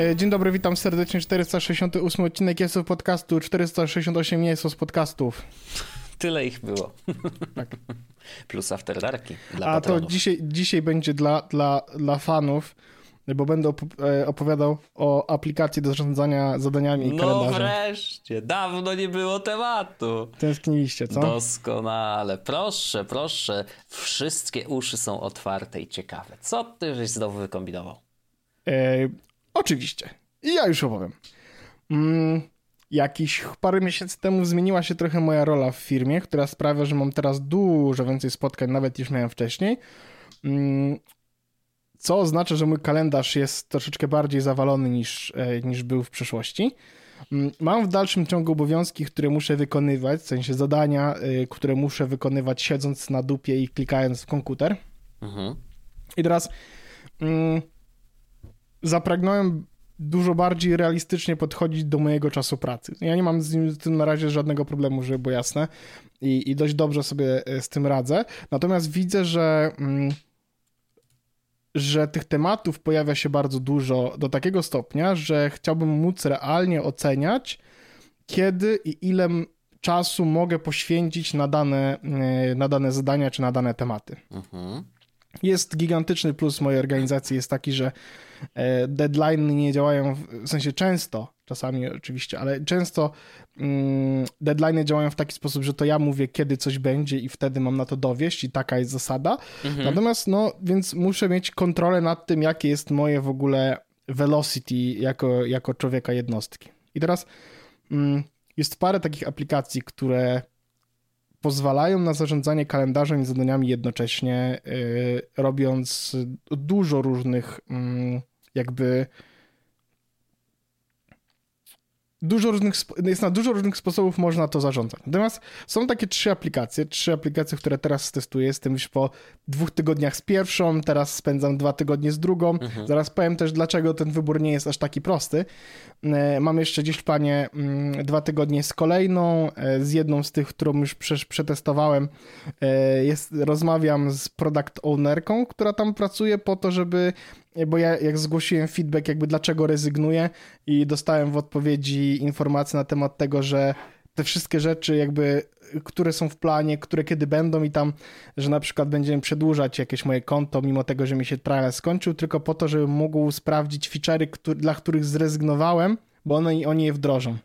E, dzień dobry, witam serdecznie. 468 odcinek jest z podcastu, 468 nie jest z podcastów. Tyle ich było. Tak. Plus After Darki dla A patronów. to dzisiaj, dzisiaj będzie dla, dla, dla fanów, bo będę e, opowiadał o aplikacji do zarządzania zadaniami i no kalendarzem. No wreszcie, dawno nie było tematu. Tęskniliście, co? Doskonale. Proszę, proszę. Wszystkie uszy są otwarte i ciekawe. Co ty żeś znowu wykombinował? Oczywiście. I ja już opowiem. Mm, jakiś parę miesięcy temu zmieniła się trochę moja rola w firmie, która sprawia, że mam teraz dużo więcej spotkań, nawet niż miałem wcześniej. Mm, co oznacza, że mój kalendarz jest troszeczkę bardziej zawalony niż, e, niż był w przeszłości. Mm, mam w dalszym ciągu obowiązki, które muszę wykonywać, w sensie zadania, e, które muszę wykonywać siedząc na dupie i klikając w komputer. Mhm. I teraz mm, zapragnąłem dużo bardziej realistycznie podchodzić do mojego czasu pracy. Ja nie mam z tym na razie żadnego problemu, żeby było jasne i, i dość dobrze sobie e, z tym radzę. Natomiast widzę, że, mm, że tych tematów pojawia się bardzo dużo do takiego stopnia, że chciałbym móc realnie oceniać, kiedy i ile czasu mogę poświęcić na dane, e, na dane zadania czy na dane tematy. Mhm. Jest gigantyczny plus mojej organizacji, jest taki, że e, deadline nie działają, w sensie często, czasami oczywiście, ale często mm, deadline działają w taki sposób, że to ja mówię, kiedy coś będzie i wtedy mam na to dowieść i taka jest zasada. Mhm. Natomiast, no, więc muszę mieć kontrolę nad tym, jakie jest moje w ogóle velocity jako, jako człowieka jednostki. I teraz mm, jest parę takich aplikacji, które pozwalają na zarządzanie kalendarzem i zadaniami jednocześnie, yy, robiąc dużo różnych yy, jakby dużo różnych, jest na dużo różnych sposobów można to zarządzać. Natomiast są takie trzy aplikacje, trzy aplikacje, które teraz testuję. Jestem już po dwóch tygodniach z pierwszą, teraz spędzam dwa tygodnie z drugą. Mhm. Zaraz powiem też, dlaczego ten wybór nie jest aż taki prosty. E, mam jeszcze gdzieś w planie mm, dwa tygodnie z kolejną, e, z jedną z tych, którą już przetestowałem. E, jest, rozmawiam z product ownerką, która tam pracuje po to, żeby bo ja jak zgłosiłem feedback, jakby dlaczego rezygnuję i dostałem w odpowiedzi informacje na temat tego, że te wszystkie rzeczy jakby, które są w planie, które kiedy będą i tam, że na przykład będziemy przedłużać jakieś moje konto, mimo tego, że mi się trial skończył, tylko po to, żebym mógł sprawdzić feature'y, który, dla których zrezygnowałem, bo one, oni je wdrożą.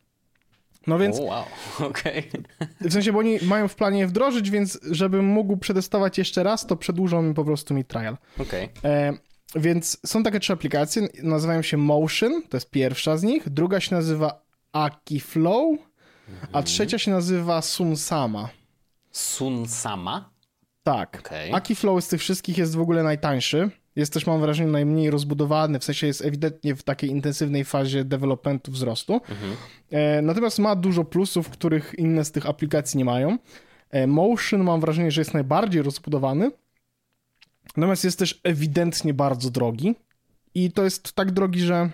No więc. Oh, wow, okej. Okay. W sensie, bo oni mają w planie je wdrożyć, więc żebym mógł przetestować jeszcze raz, to przedłużą mi po prostu mi trial. Okej. Okay. Więc są takie trzy aplikacje, nazywają się Motion, to jest pierwsza z nich, druga się nazywa Akiflow, mhm. a trzecia się nazywa Sunsama. Sunsama? Tak. Okay. Akiflow z tych wszystkich jest w ogóle najtańszy. Jest też, mam wrażenie, najmniej rozbudowany, w sensie jest ewidentnie w takiej intensywnej fazie developmentu wzrostu. Mhm. E, natomiast ma dużo plusów, których inne z tych aplikacji nie mają. E, Motion mam wrażenie, że jest najbardziej rozbudowany, Natomiast jest też ewidentnie bardzo drogi i to jest tak drogi, że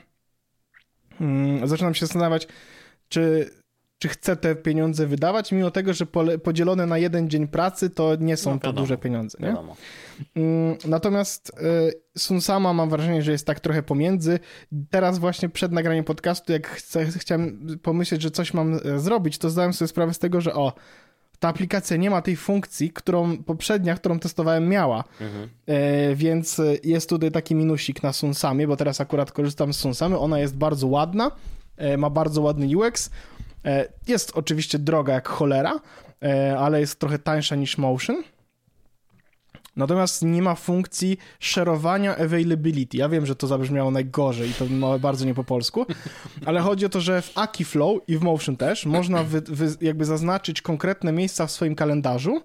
hmm, zaczynam się zastanawiać, czy, czy chcę te pieniądze wydawać, mimo tego, że podzielone na jeden dzień pracy to nie są no, to duże pieniądze. Nie? Hmm, natomiast y, Sunsama mam wrażenie, że jest tak trochę pomiędzy. Teraz właśnie przed nagraniem podcastu, jak chcę, chciałem pomyśleć, że coś mam e, zrobić, to zdałem sobie sprawę z tego, że o, ta aplikacja nie ma tej funkcji, którą poprzednia, którą testowałem, miała. Mhm. E, więc jest tutaj taki minusik na Sunsamie, bo teraz akurat korzystam z Sunsamy. Ona jest bardzo ładna, e, ma bardzo ładny UX. E, jest oczywiście droga jak cholera, e, ale jest trochę tańsza niż Motion. Natomiast nie ma funkcji szerowania availability. Ja wiem, że to zabrzmiało najgorzej i to bardzo nie po polsku, ale chodzi o to, że w Akiflow i w Motion też można wy, wy, jakby zaznaczyć konkretne miejsca w swoim kalendarzu,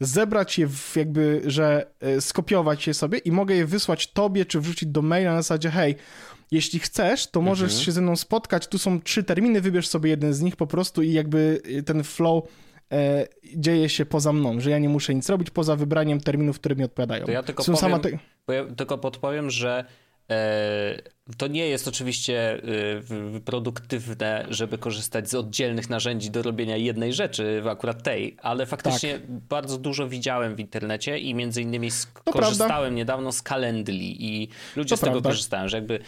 zebrać je w jakby, że e, skopiować je sobie i mogę je wysłać tobie, czy wrzucić do maila na zasadzie hej, jeśli chcesz, to możesz mhm. się ze mną spotkać, tu są trzy terminy, wybierz sobie jeden z nich po prostu i jakby ten flow e, dzieje się poza mną, że ja nie muszę nic robić poza wybraniem terminów, które mi odpowiadają. To ja tylko, Są powiem, te... ja tylko podpowiem, że e, to nie jest oczywiście e, produktywne, żeby korzystać z oddzielnych narzędzi do robienia jednej rzeczy, akurat tej, ale faktycznie tak. bardzo dużo widziałem w internecie i między innymi korzystałem prawda. niedawno z Calendly i ludzie to z tego prawda. korzystają, że jakby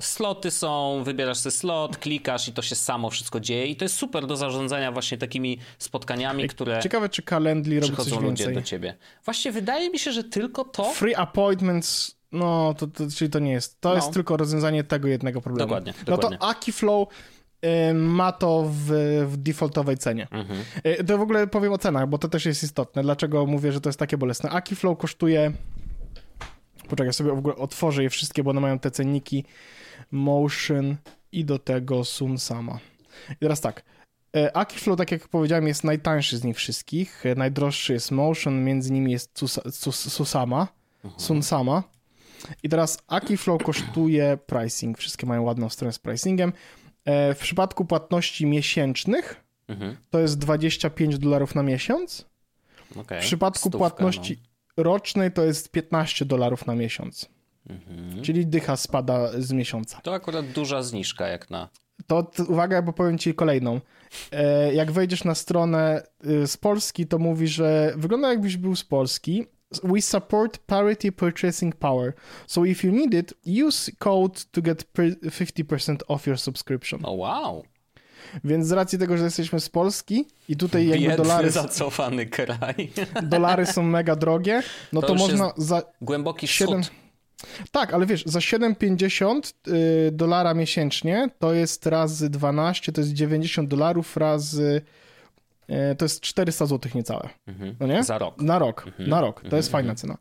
Sloty są, wybierasz sobie slot, klikasz i to się samo wszystko dzieje i to jest super do zarządzania właśnie takimi spotkaniami, które Ciekawe, czy Calendly robi coś ludzie więcej. do ciebie. Właśnie wydaje mi się, że tylko to... Free appointments, no, to, to, czyli to nie jest. To no. jest tylko rozwiązanie tego jednego problemu. Dokładnie, dokładnie. No to Akiflow y, ma to w, w defaultowej cenie. Mhm. Y, to w ogóle powiem o cenach, bo to też jest istotne. Dlaczego mówię, że to jest takie bolesne? Akiflow kosztuje Poczekaj, sobie w ogóle otworzę je wszystkie, bo one mają te cenniki Motion i do tego Sun Sama. I teraz tak. E, Akiflow, tak jak powiedziałem, jest najtańszy z nich wszystkich. E, najdroższy jest Motion, między nimi jest Susama, mhm. Sunsama. I teraz Akiflow kosztuje pricing. Wszystkie mają ładną stronę z pricingiem. E, w przypadku płatności miesięcznych mhm. to jest 25 dolarów na miesiąc. Okay. W przypadku Stówka, płatności no. rocznej to jest 15 dolarów na miesiąc. Mhm. Czyli dycha spada z miesiąca. To akurat duża zniżka jak na... To uwaga, bo powiem ci kolejną. E, jak wejdziesz na stronę y, z Polski, to mówi, że wygląda jakbyś był z Polski. We support parity purchasing power. So if you need it, use code to get 50% off your subscription. Oh wow. Więc z racji tego, że jesteśmy z Polski i tutaj jakby Biedny, dolary... zacofany kraj. Dolary są mega drogie, no to, to można za... Głęboki 7... wschód. Tak, ale wiesz, za 7,50 y, dolara miesięcznie to jest razy 12, to jest 90 dolarów razy y, to jest 400 zł niecałe. Mhm. No nie? Za rok. Na rok, mhm. na rok. To mhm. jest fajna mhm. cena.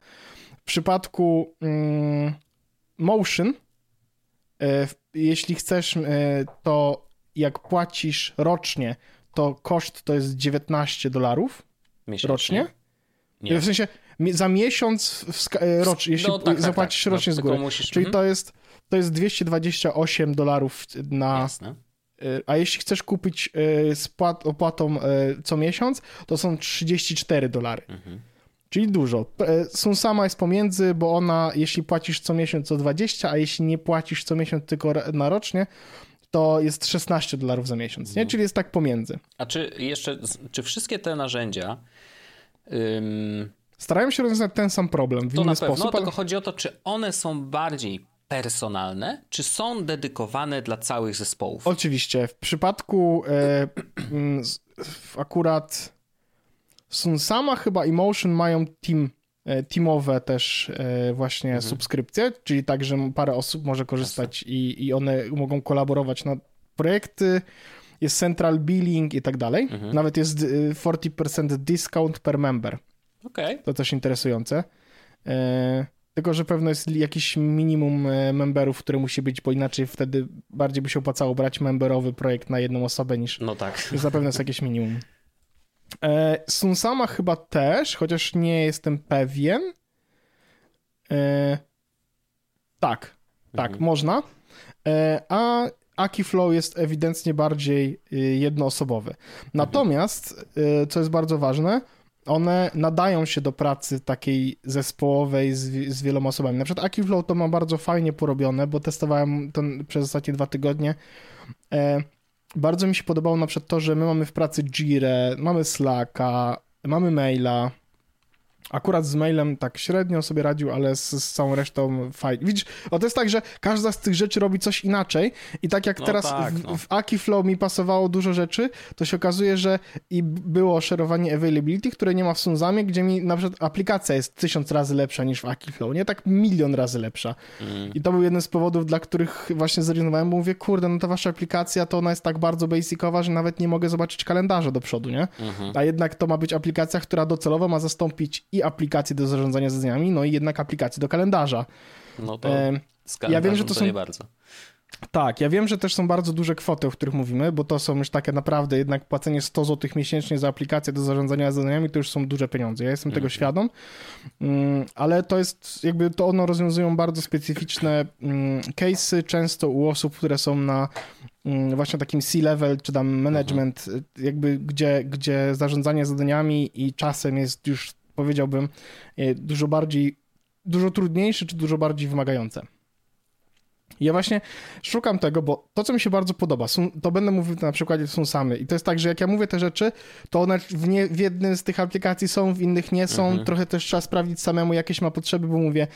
W przypadku mm, Motion, y, jeśli chcesz, to jak płacisz rocznie, to koszt to jest 19 dolarów rocznie. Nie. W sensie za miesiąc e, rocznie, jeśli no, tak, tak, zapłacisz tak, rocznie no, z góry. Musisz, Czyli mm. to, jest, to jest 228 dolarów na... Jasne. E, a jeśli chcesz kupić e, z płat, opłatą co miesiąc, to są 34 dolary. Mhm. Czyli dużo. Sun sama jest pomiędzy, bo ona, jeśli płacisz co miesiąc, to 20, a jeśli nie płacisz co miesiąc, tylko na rocznie, to jest 16 dolarów za miesiąc, nie? Mhm. Czyli jest tak pomiędzy. A czy jeszcze, czy wszystkie te narzędzia starają się rozwiązać ten sam problem w to inny na pewno, sposób. tylko chodzi o to, czy one są bardziej personalne, czy są dedykowane dla całych zespołów? Oczywiście. W przypadku e, akurat Sunsama chyba Emotion mają team, e, teamowe też e, właśnie mhm. subskrypcje, czyli tak, że parę osób może korzystać i, i one mogą kolaborować na projekty, jest central billing i tak dalej. Mhm. Nawet jest 40% e, discount per member. Okay. To też interesujące. E, tylko, że pewno jest jakiś minimum e, memberów, które musi być, bo inaczej wtedy bardziej by się opłacało brać memberowy projekt na jedną osobę niż. No tak. Zapewne jest jakieś minimum. E, Sunsama chyba też, chociaż nie jestem pewien. E, tak, tak, mhm. można. E, a Akiflow jest ewidentnie bardziej y, jednoosobowy. Natomiast, mhm. co jest bardzo ważne, one nadają się do pracy takiej zespołowej z, z wieloma osobami. Na przykład Akiflow to ma bardzo fajnie porobione, bo testowałem to przez ostatnie dwa tygodnie. E, bardzo mi się podobało na przykład to, że my mamy w pracy Jira, mamy Slacka, mamy maila, Akurat z mailem tak średnio sobie radził, ale z, z całą resztą fajnie. Widzisz, o to jest tak, że każda z tych rzeczy robi coś inaczej i tak jak no teraz tak, w, no. w Akiflow mi pasowało dużo rzeczy, to się okazuje, że i było szerowanie availability, które nie ma w Sunzamie, gdzie mi na przykład aplikacja jest tysiąc razy lepsza niż w Akiflow, nie? Tak milion razy lepsza. Mm. I to był jeden z powodów, dla których właśnie zrezygnowałem, bo mówię, kurde, no to wasza aplikacja to ona jest tak bardzo basicowa, że nawet nie mogę zobaczyć kalendarza do przodu, nie? Mm -hmm. A jednak to ma być aplikacja, która docelowo ma zastąpić i aplikacje do zarządzania zadaniami, no i jednak aplikacje do kalendarza. No to e, ja wiem, że to, są bardzo. Tak, ja wiem, że też są bardzo duże kwoty, o których mówimy, bo to są już takie naprawdę jednak płacenie 100 zł miesięcznie za aplikację do zarządzania zadaniami, to już są duże pieniądze. Ja jestem tego mhm. świadom, mm, ale to jest jakby to ono rozwiązują bardzo specyficzne mm, case'y, często u osób, które są na mm, właśnie takim C-level, czy tam management, mhm. jakby gdzie, gdzie zarządzanie zadaniami i czasem jest już powiedziałbym, e, dużo bardziej, dużo trudniejsze, czy dużo bardziej wymagające. Ja właśnie szukam tego, bo to, co mi się bardzo podoba, to będę mówił na przykładzie Sunsamy. I to jest tak, że jak ja mówię te rzeczy, to one w, nie, w jednym z tych aplikacji są, w innych nie są. Mhm. Trochę też trzeba sprawdzić samemu, jakieś ma potrzeby, bo mówię,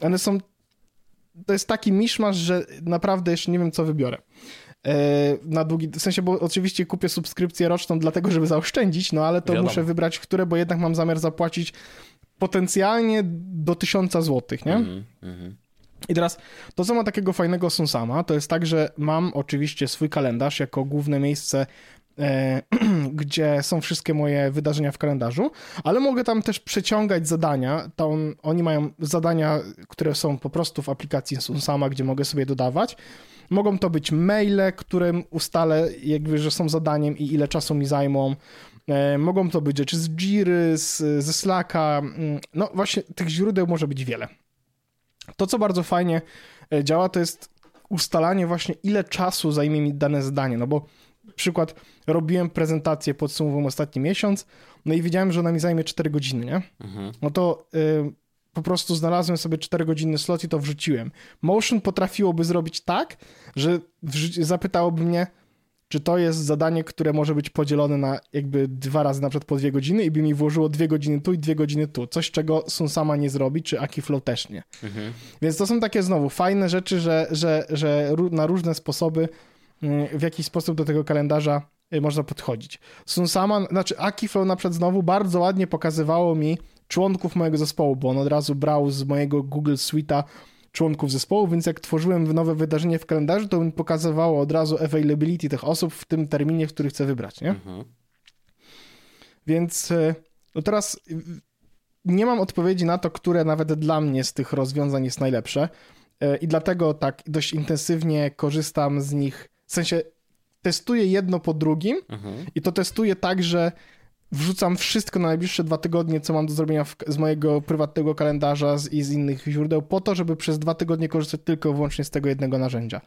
one są to jest taki miszmasz, że naprawdę jeszcze nie wiem, co wybiorę. E, na długi, w sensie, bo oczywiście kupię subskrypcję roczną dlatego, żeby zaoszczędzić, no ale to Wiadomo. muszę wybrać, które, bo jednak mam zamiar zapłacić potencjalnie do 1000 złotych, nie? Mm -hmm. I teraz to, co ma takiego fajnego Sunsama, to jest tak, że mam oczywiście swój kalendarz jako główne miejsce e, gdzie są wszystkie moje wydarzenia w kalendarzu, ale mogę tam też przeciągać zadania. To on, oni mają zadania, które są po prostu w aplikacji Sunsama, gdzie mogę sobie dodawać. Mogą to być maile, które ustalę, jakby, że są zadaniem i ile czasu mi zajmą. E, mogą to być rzeczy z Jiry, z, ze Slacka. Mm, no właśnie, tych źródeł może być wiele. To, co bardzo fajnie e, działa, to jest ustalanie właśnie, ile czasu zajmie mi dane zadanie. No bo przykład, robiłem prezentację, podsumowując ostatni miesiąc, no i wiedziałem, że ona mi zajmie 4 godziny, nie? Mhm. No to y, po prostu znalazłem sobie 4 godziny slot i to wrzuciłem. Motion potrafiłoby zrobić tak, że zapytałoby mnie, czy to jest zadanie, które może być podzielone na jakby dwa razy na przykład po dwie godziny i by mi włożyło dwie godziny tu i dwie godziny tu. Coś, czego Sunsama nie zrobi, czy Akiflow też nie. Mhm. Więc to są takie znowu fajne rzeczy, że, że, że na różne sposoby mm, w jakiś sposób do tego kalendarza y, można podchodzić. Sunsama, znaczy Akiflow na przykład znowu bardzo ładnie pokazywało mi członków mojego zespołu, bo on od razu brał z mojego Google Suite'a członków zespołu, więc jak tworzyłem nowe wydarzenie w kalendarzu, to mi pokazywało od razu availability tych osób w tym terminie, w który chcę wybrać, nie? Mhm. Więc e, no teraz nie mam odpowiedzi na to, które nawet dla mnie z tych rozwiązań jest najlepsze e, i dlatego tak dość intensywnie korzystam z nich, w sensie testuję jedno po drugim mhm. i to testuję tak, że wrzucam wszystko na najbliższe dwa tygodnie, co mam do zrobienia w, z mojego prywatnego kalendarza z, i z innych źródeł, po to, żeby przez dwa tygodnie korzystać tylko i wyłącznie z tego jednego narzędzia.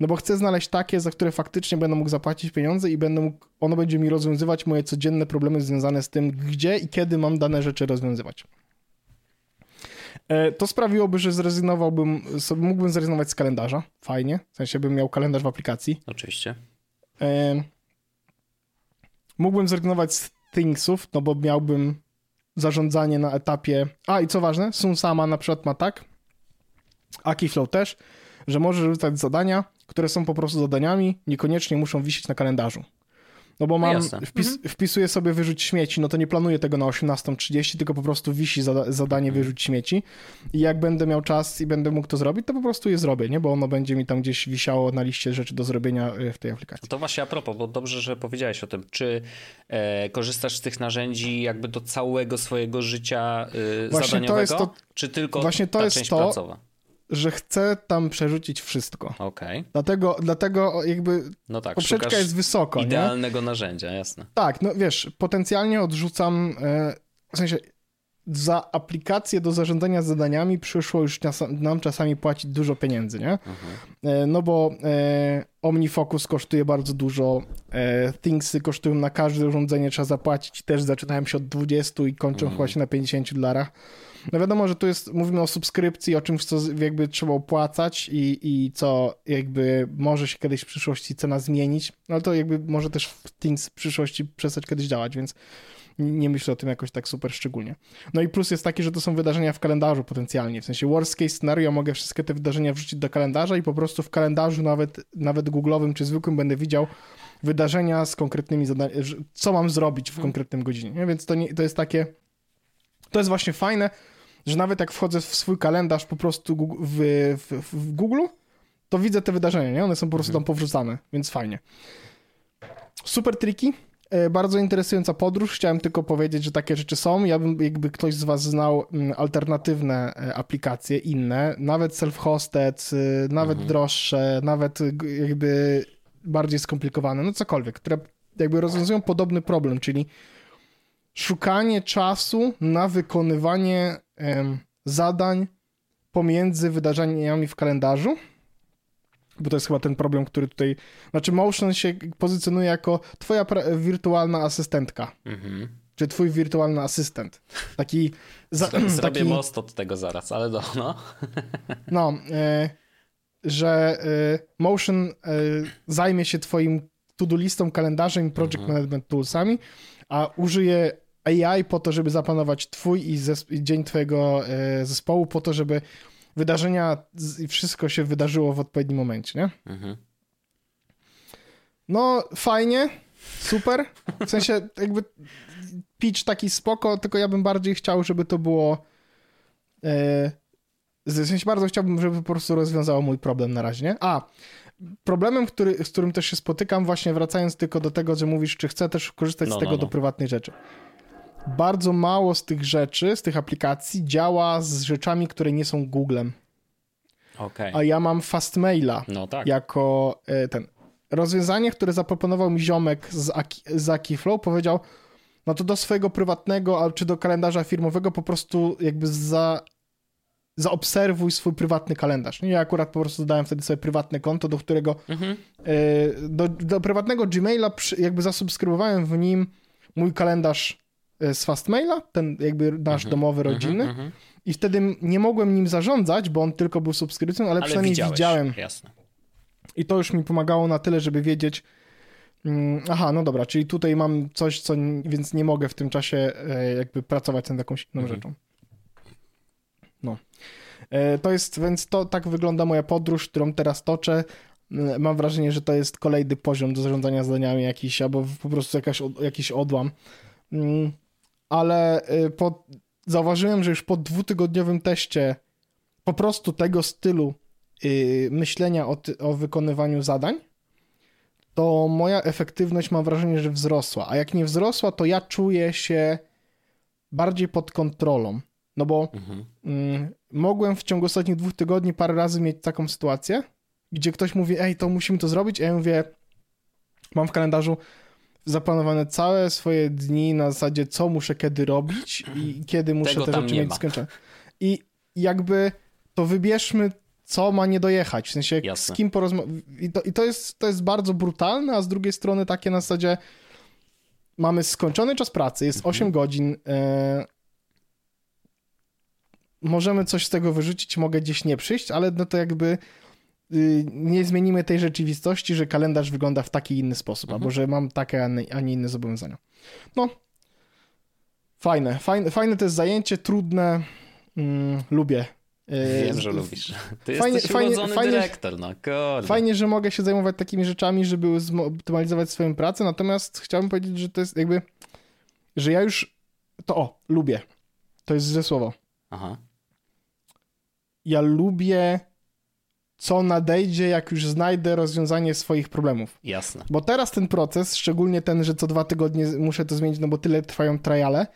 No bo chcę znaleźć takie, za które faktycznie będę mógł zapłacić pieniądze i będę mógł, ono będzie mi rozwiązywać moje codzienne problemy związane z tym, gdzie i kiedy mam dane rzeczy rozwiązywać. E, to sprawiłoby, że zrezygnowałbym, sobie, mógłbym zrezygnować z kalendarza. Fajnie. W sensie bym miał kalendarz w aplikacji. Oczywiście. E, mógłbym zrezygnować z thingsów, no bo miałbym zarządzanie na etapie... A, i co ważne, Sun sama na przykład ma tak, Akiflow też, że może rzucać zadania, które są po prostu zadaniami, niekoniecznie muszą wisieć na kalendarzu. No bo mam, wpis, mhm. wpisuję sobie wyrzuć śmieci, no to nie planuję tego na 18.30, tylko po prostu wisi zada, zadanie mhm. wyrzuć śmieci i jak będę miał czas i będę mógł to zrobić, to po prostu je zrobię, nie? Bo ono będzie mi tam gdzieś wisiało na liście rzeczy do zrobienia y, w tej aplikacji. To właśnie a propos, bo dobrze, że powiedziałeś o tym. Czy e, korzystasz z tych narzędzi jakby do całego swojego życia y, właśnie zadaniowego, to jest to, czy tylko właśnie to ta jest część to, pracowa? Że chcę tam przerzucić wszystko. Okej. Okay. Dlatego, dlatego jakby no tak, poprzeczka jest wysoko. Idealnego nie? narzędzia, jasne. Tak, no wiesz, potencjalnie odrzucam, e, w sensie za aplikację do zarządzania zadaniami przyszło już nam czasami płacić dużo pieniędzy, nie? Mhm. E, no bo e, OmniFocus kosztuje bardzo dużo, e, Thingsy kosztują na każde urządzenie, trzeba zapłacić, też zaczynają się od 20 i kończą mhm. chyba się na 50 dolarach. No wiadomo, że tu jest, mówimy o subskrypcji, o czymś, co jakby trzeba opłacać i, i co jakby może się kiedyś w przyszłości cena zmienić, no ale to jakby może też w Things w przyszłości przestać kiedyś działać, więc nie myślę o tym jakoś tak super szczególnie. No i plus jest taki, że to są wydarzenia w kalendarzu potencjalnie, w sensie worst case scenario mogę wszystkie te wydarzenia wrzucić do kalendarza i po prostu w kalendarzu nawet, nawet google'owym czy zwykłym będę widział wydarzenia z konkretnymi zadaniami, co mam zrobić w mhm. konkretnym godzinie, nie? więc to, nie, to jest takie, to jest właśnie fajne, że nawet jak wchodzę w swój kalendarz po prostu w, w, w Google, to widzę te wydarzenia, nie? One są po prostu tam mhm. powrzucane, więc fajnie. Super triki, e, bardzo interesująca podróż. Chciałem tylko powiedzieć, że takie rzeczy są. Ja bym, jakby ktoś z Was znał mm, alternatywne e, aplikacje, inne, nawet self-hosted, e, nawet mhm. droższe, nawet jakby bardziej skomplikowane, no cokolwiek, które jakby rozwiązują podobny problem, czyli szukanie czasu na wykonywanie zadań pomiędzy wydarzeniami w kalendarzu, bo to jest chyba ten problem, który tutaj, znaczy Motion się pozycjonuje jako twoja wirtualna asystentka. Mhm. Czy twój wirtualny asystent. Taki. Za, Zrobię taki, most od tego zaraz, ale do, no. no, e, że e, Motion e, zajmie się twoim to-do listą, kalendarzem i project mhm. management toolsami, a użyje AI po to, żeby zapanować twój i, i dzień twojego e, zespołu, po to, żeby wydarzenia i wszystko się wydarzyło w odpowiednim momencie, nie? Mhm. No, fajnie, super. W sensie, jakby pitch taki spoko, tylko ja bym bardziej chciał, żeby to było. E, w sensie bardzo chciałbym, żeby po prostu rozwiązało mój problem na razie, nie? A, problemem, który, z którym też się spotykam, właśnie wracając tylko do tego, że mówisz, czy chcę też korzystać no, z tego no, no. do prywatnej rzeczy. Bardzo mało z tych rzeczy, z tych aplikacji działa z rzeczami, które nie są Googlem. Okay. A ja mam Fastmaila no, tak. jako e, ten. Rozwiązanie, które zaproponował mi ziomek z, Aki, z Akiflow, powiedział, no to do swojego prywatnego, czy do kalendarza firmowego po prostu jakby za, zaobserwuj swój prywatny kalendarz. Ja akurat po prostu dodałem wtedy sobie prywatne konto, do którego mhm. E, do, do, prywatnego Gmaila jakby zasubskrybowałem w nim mój kalendarz z Fastmaila, ten jakby nasz mhm. domowy, mhm, rodzinny. Mhm. I wtedy nie mogłem nim zarządzać, bo on tylko był subskrypcją, ale, ale przynajmniej widziałeś. widziałem. Jasne. I to już mi pomagało na tyle, żeby wiedzieć, mm, aha, no dobra, czyli tutaj mam coś, co, więc nie mogę w tym czasie e, jakby pracować nad jakąś inną mhm. rzeczą. No. E, to jest, więc to tak wygląda moja podróż, którą teraz toczę. E, mam wrażenie, że to jest kolejny poziom do zarządzania zadaniami jakiś, albo po prostu jakaś, jakiś odłam. Ale po, zauważyłem, że już po dwutygodniowym teście po prostu tego stylu Y, myślenia o, ty, o wykonywaniu zadań, to moja efektywność mam wrażenie, że wzrosła. A jak nie wzrosła, to ja czuję się bardziej pod kontrolą. No bo mhm. mm, mogłem w ciągu ostatnich dwóch tygodni parę razy mieć taką sytuację, gdzie ktoś mówi, ej, to musimy to zrobić, a ja mówię, mam w kalendarzu zaplanowane całe swoje dni na zasadzie, co muszę kiedy robić i kiedy muszę Tego te rzeczy mieć skończone. I jakby to wybierzmy co ma nie dojechać, w sensie Jasne. z kim porozmawiać. I, to, I to, jest, to jest bardzo brutalne, a z drugiej strony takie na zasadzie mamy skończony czas pracy, jest mhm. 8 godzin, e... możemy coś z tego wyrzucić, mogę gdzieś nie przyjść, ale no to jakby nie zmienimy tej rzeczywistości, że kalendarz wygląda w taki inny sposób, mhm. albo że mam takie, a nie inne zobowiązania. No, fajne, fajne, fajne to jest zajęcie, trudne, mm, lubię Wiem, że lubisz. Ty fajnie, jesteś fajnie, fajnie, dyrektor, no kurde. Fajnie, że mogę się zajmować takimi rzeczami, żeby zoptymalizować swoją pracę, natomiast chciałbym powiedzieć, że to jest jakby, że ja już to o, lubię. To jest złe słowo. Aha. Ja lubię co nadejdzie, jak już znajdę rozwiązanie swoich problemów. Jasne. Bo teraz ten proces, szczególnie ten, że co dwa tygodnie muszę to zmienić, no bo tyle trwają triale,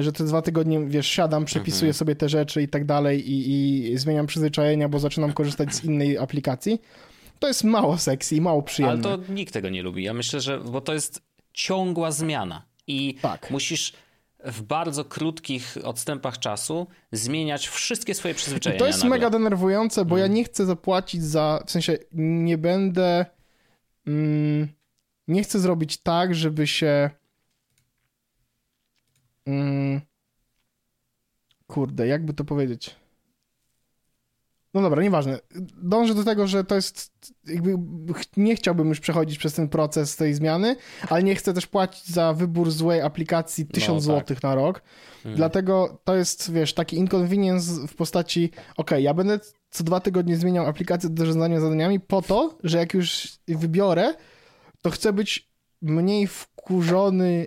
że te dwa tygodnie, wiesz, siadam, przepisuję mhm. sobie te rzeczy i tak dalej i, i zmieniam przyzwyczajenia, bo zaczynam korzystać z innej aplikacji. To jest mało sexy i mało przyjemne. Ale to nikt tego nie lubi. Ja myślę, że, bo to jest ciągła zmiana i tak. musisz w bardzo krótkich odstępach czasu zmieniać wszystkie swoje przyzwyczajenia. I to jest nagle. mega denerwujące, bo ja mhm. nie chcę zapłacić za, w sensie nie będę, mm, nie chcę zrobić tak, żeby się Mm, kurde, jakby to powiedzieć? No dobra, nieważne. Dążę do tego, że to jest. Jakby nie chciałbym już przechodzić przez ten proces tej zmiany, ale nie chcę też płacić za wybór złej aplikacji 1000 no, tak. zł na rok. Hmm. Dlatego to jest, wiesz, taki inconvenience w postaci: OK, ja będę co dwa tygodnie zmieniał aplikację do zarządzania zadaniami po to, że jak już wybiorę, to chcę być mniej wkurzony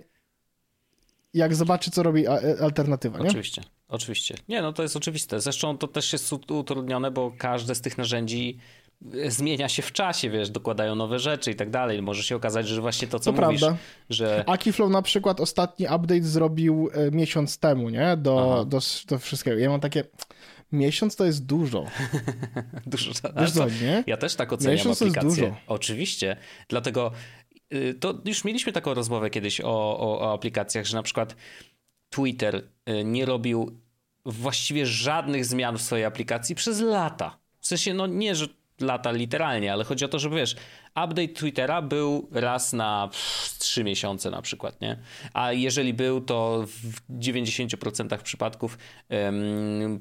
jak zobaczy, co robi e, alternatywa, nie? Oczywiście, oczywiście. Nie, no to jest oczywiste. Zresztą to też jest utrudnione, bo każde z tych narzędzi e, zmienia się w czasie, wiesz, dokładają nowe rzeczy i tak dalej. Może się okazać, że właśnie to, co to mówisz, prawda. że... Akiflow na przykład ostatni update zrobił e, miesiąc temu, nie? Do, do, do wszystkiego. Ja mam takie... Miesiąc to jest dużo. dużo. Wiesz co, nie? Ja też tak oceniam Miesiąc aplikację. To jest dużo. Oczywiście. Dlatego Y, to już mieliśmy taką rozmowę kiedyś o, o, o aplikacjach, że na przykład Twitter y, nie robił właściwie żadnych zmian w swojej aplikacji przez lata. W sensie, no nie, że lata literalnie, ale chodzi o to, że wiesz, update Twittera był raz na trzy miesiące na przykład, nie? A jeżeli był, to w 90% przypadków um,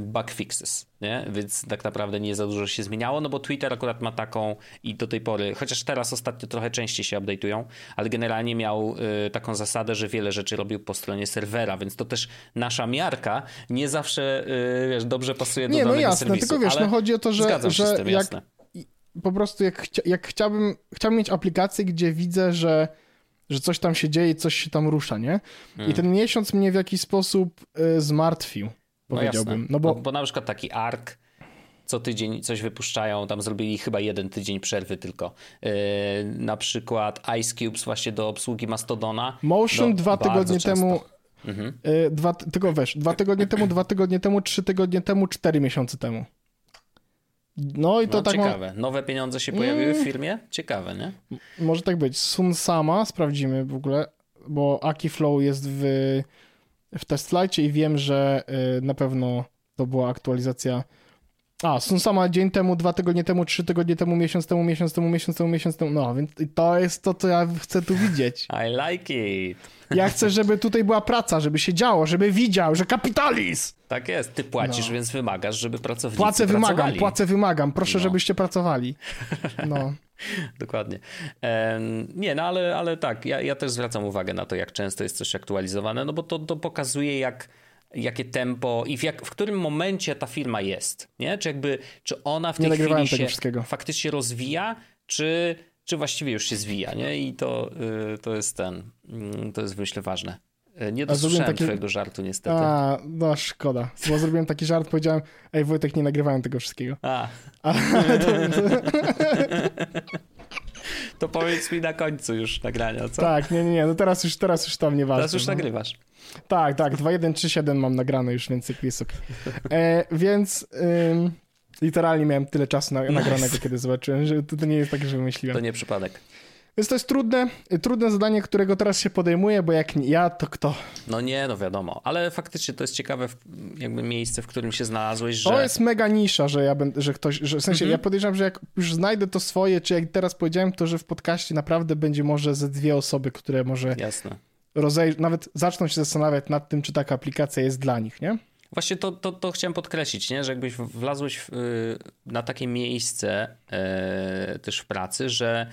bug fixes, nie? Więc tak naprawdę nie za dużo się zmieniało, no bo Twitter akurat ma taką i do tej pory, chociaż teraz ostatnio trochę częściej się update'ują, ale generalnie miał y, taką zasadę, że wiele rzeczy robił po stronie serwera, więc to też nasza miarka nie zawsze, y, wiesz, dobrze pasuje do nie, no danego no jasne, serwisu. tylko wiesz, no chodzi o to, że, że tym, jak, jasne. Po prostu jak, chcia, jak chciałbym, chciałbym mieć aplikację, gdzie widzę, że że coś tam się dzieje, coś się tam rusza, nie? Hmm. I ten miesiąc mnie w jakiś sposób y, zmartwił, powiedziałbym. No, no bo... No, bo na przykład taki ARK co tydzień coś wypuszczają, tam zrobili chyba jeden tydzień przerwy tylko. Yy, na przykład Ice Cubes właśnie do obsługi Mastodona. Motion no, dwa tygodnie często. temu mhm. yy, dwa, tylko wiesz, dwa tygodnie temu, dwa tygodnie temu, trzy tygodnie temu, cztery miesiące temu. No i to no, tak. Ciekawe. Ma... Nowe pieniądze się pojawiły w mm. firmie? Ciekawe, nie? Może tak być. Sun sama sprawdzimy w ogóle, bo Aki Flow jest w, w testflightie i wiem, że y, na pewno to była aktualizacja. A, Sun sama dzień temu, dwa tygodnie temu, trzy tygodnie temu, miesiąc temu, miesiąc temu, miesiąc temu, miesiąc temu. No, więc to jest to, co ja chcę tu widzieć. I like it. Ja chcę, żeby tutaj była praca, żeby się działo, żeby widział, że kapitalizm! Tak jest, ty płacisz, no. więc wymagasz, żeby pracownicy Płacę pracowali. wymagam, płacę wymagam, proszę, no. żebyście pracowali. No. Dokładnie. nie, no ale, ale tak, ja, ja też zwracam uwagę na to, jak często jest coś aktualizowane, no bo to, to pokazuje, jak jakie tempo i w, jak, w którym momencie ta firma jest, nie? Czy jakby, czy ona w tej nie chwili się faktycznie rozwija, czy czy właściwie już się zwija, nie? I to, y, to jest ten, mm, to jest myślę ważne. Y, nie dosłyszałem taki... twojego żartu niestety. A, no szkoda, bo zrobiłem taki żart, powiedziałem, ej Wojtek, nie nagrywałem tego wszystkiego. A. A to... to powiedz mi na końcu już nagrania, co? Tak, nie, nie, nie, no teraz już, teraz już tam nie ważne. Teraz już no. nagrywasz. Tak, tak, 2.1.3.7 mam nagrane już, więc ok. E, więc... Ym... Literalnie miałem tyle czasu na, nice. nagranego, kiedy zobaczyłem, że to, to nie jest tak, że wymyśliłem. To nie przypadek. Więc to jest trudne, trudne zadanie, którego teraz się podejmuję, bo jak nie ja, to kto? No nie, no wiadomo, ale faktycznie to jest ciekawe jakby miejsce, w którym się znalazłeś, że... To jest mega nisza, że ja będę, że ktoś, że w sensie ja podejrzewam, że jak już znajdę to swoje, czy jak teraz powiedziałem, to że w podcaście naprawdę będzie może ze dwie osoby, które może... Jasne. Rozej... Nawet zaczną się zastanawiać nad tym, czy taka aplikacja jest dla nich, nie? Właśnie to, to, to chciałem podkreślić, nie? że jakbyś wlazłeś w, y, na takie miejsce e, też w pracy, że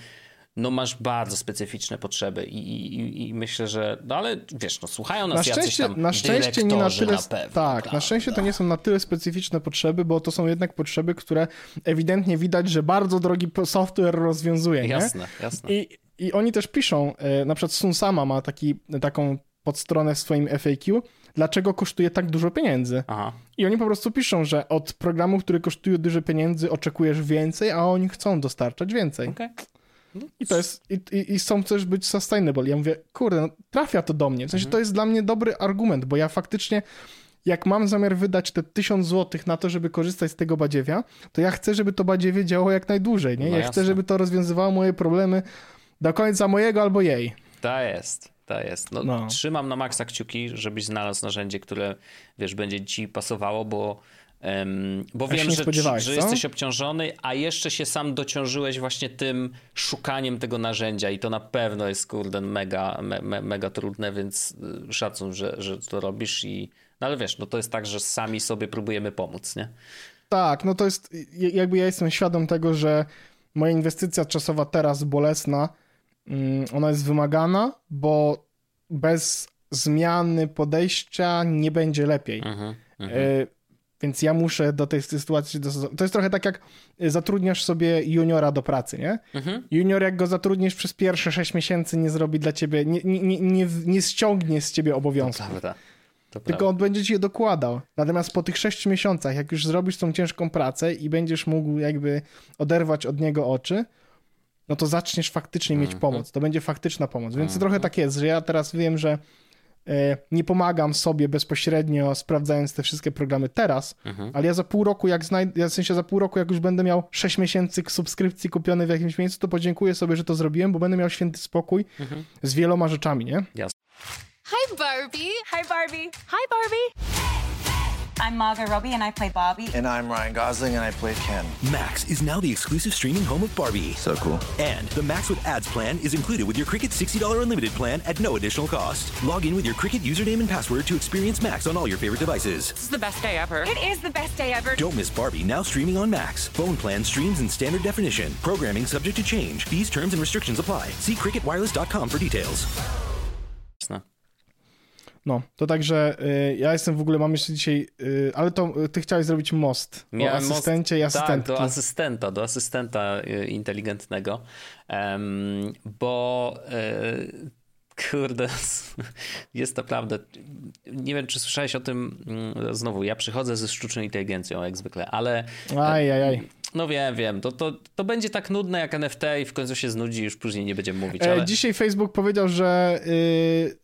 no masz bardzo specyficzne potrzeby i, i, i, myślę, że no ale wiesz, no słuchają nas na szczęście, tam na szczęście nie na tyle na pewno, Tak, na szczęście to nie są na tyle specyficzne potrzeby, bo to są jednak potrzeby, które ewidentnie widać, że bardzo drogi software rozwiązuje. Jasne, nie? jasne. I, I oni też piszą, e, na przykład Sunsama ma taki, taką podstronę w swoim FAQ, dlaczego kosztuje tak dużo pieniędzy. Aha. I oni po prostu piszą, że od programu, który kosztuje dużo pieniędzy, oczekujesz więcej, a oni chcą dostarczać więcej. Okay. I to jest, i, i, i, chcą też być sustainable. Ja mówię, kurde, no, trafia to do mnie. W sensie mhm. to jest dla mnie dobry argument, bo ja faktycznie, jak mam zamiar wydać te tysiąc złotych na to, żeby korzystać z tego badziewia, to ja chcę, żeby to badziewie działało jak najdłużej, nie? No ja jasne. chcę, żeby to rozwiązywało moje problemy do końca mojego albo jej. To jest. To jest. No, no. Trzymam na maksa kciuki, żebyś znalazł narzędzie, które wiesz, będzie ci pasowało, bo, um, bo wiem, że, że jesteś obciążony, a jeszcze się sam dociążyłeś właśnie tym szukaniem tego narzędzia i to na pewno jest kurde mega, me, mega trudne, więc y, szacun, że, że to robisz i no ale wiesz, no to jest tak, że sami sobie próbujemy pomóc, nie? Tak, no to jest jakby ja jestem świadom tego, że moja inwestycja czasowa teraz bolesna Mm, ona jest wymagana, bo bez zmiany podejścia nie będzie lepiej. Uh-huh, uh-huh. Więc ja muszę do tej sytuacji dostosować. To jest trochę tak, jak zatrudniasz sobie juniora do pracy, nie? Uh-huh. Junior, jak go zatrudnisz przez pierwsze 6 miesięcy, nie zrobi dla ciebie, nie, nie, nie, nie ściągnie z ciebie obowiązków. To prawda. To Tylko prawda. on będzie ci je dokładał. Natomiast po tych 6 miesiącach, jak już zrobisz tą ciężką pracę i będziesz mógł jakby oderwać od niego oczy, no to zaczniesz faktycznie mieć mhm. pomoc. To będzie faktyczna pomoc. Więc trochę tak jest, że ja teraz wiem, że nie pomagam sobie bezpośrednio sprawdzając te wszystkie programy teraz, mhm. ale ja za pół roku, jak znajdę, w sensie za pół roku, jak już będę miał 6 miesięcy subskrypcji kupiony w jakimś miejscu, to podziękuję sobie, że to zrobiłem, bo będę miał święty spokój mhm. z wieloma rzeczami, nie? Jasne. Hi Barbie! Hi Barbie! Hi Barbie! I'm Margot Robbie and I play Barbie. And I'm Ryan Gosling and I play Ken. Max is now the exclusive streaming home of Barbie. So cool. And the Max with ads plan is included with your Cricket $60 unlimited plan at no additional cost. Log in with your Cricket username and password to experience Max on all your favorite devices. This is the best day ever. It is the best day ever. Don't miss Barbie now streaming on Max. Phone plan streams in standard definition. Programming subject to change. Fees, terms, and restrictions apply. See cricketwireless.com for details. No, to także y, ja jestem w ogóle, mam jeszcze dzisiaj, y, ale to y, ty chciałeś zrobić most Miałem o asystencie most, i asystentki. Tak, do asystenta, do asystenta y, inteligentnego, um, bo y, kurde, jest naprawdę, nie wiem czy słyszałeś o tym, mm, znowu, ja przychodzę ze sztuczną inteligencją jak zwykle, ale... Aj, aj, aj. No wiem, wiem. To, to, to będzie tak nudne jak NFT i w końcu się znudzi już później nie będziemy mówić. E, ale... Dzisiaj Facebook powiedział, że,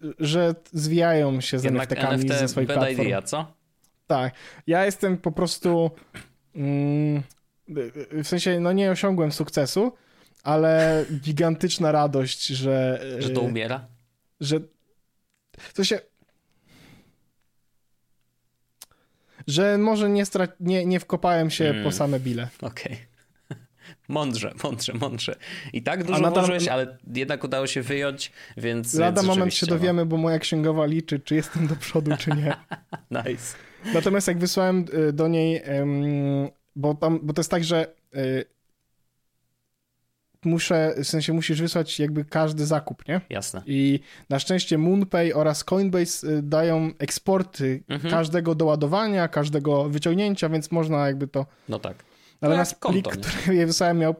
yy, że zwijają się z NFT-kami NFT ze swoich platform. Idea, co? Tak. Ja jestem po prostu... Mm, w sensie, no nie osiągłem sukcesu, ale gigantyczna radość, że... Że to umiera? Że... W sensie że może nie, stra- nie, nie wkopałem się mm. po same bile. Okej. Okay. Mądrze, mądrze, mądrze. I tak dużo nadal... włożyłeś, ale jednak udało się wyjąć, więc... Lada więc moment się no. dowiemy, bo moja księgowa liczy, czy jestem do przodu, czy nie. nice. Natomiast jak wysłałem y, do niej, bo, tam, bo to jest tak, że y, muszę, w sensie musisz wysłać jakby każdy zakup, nie? Jasne. I na szczęście MoonPay oraz Coinbase y, dają eksporty mhm. każdego doładowania, każdego wyciągnięcia, więc można jakby to... No tak. Natomiast no plik, konto, który je wysłałem miał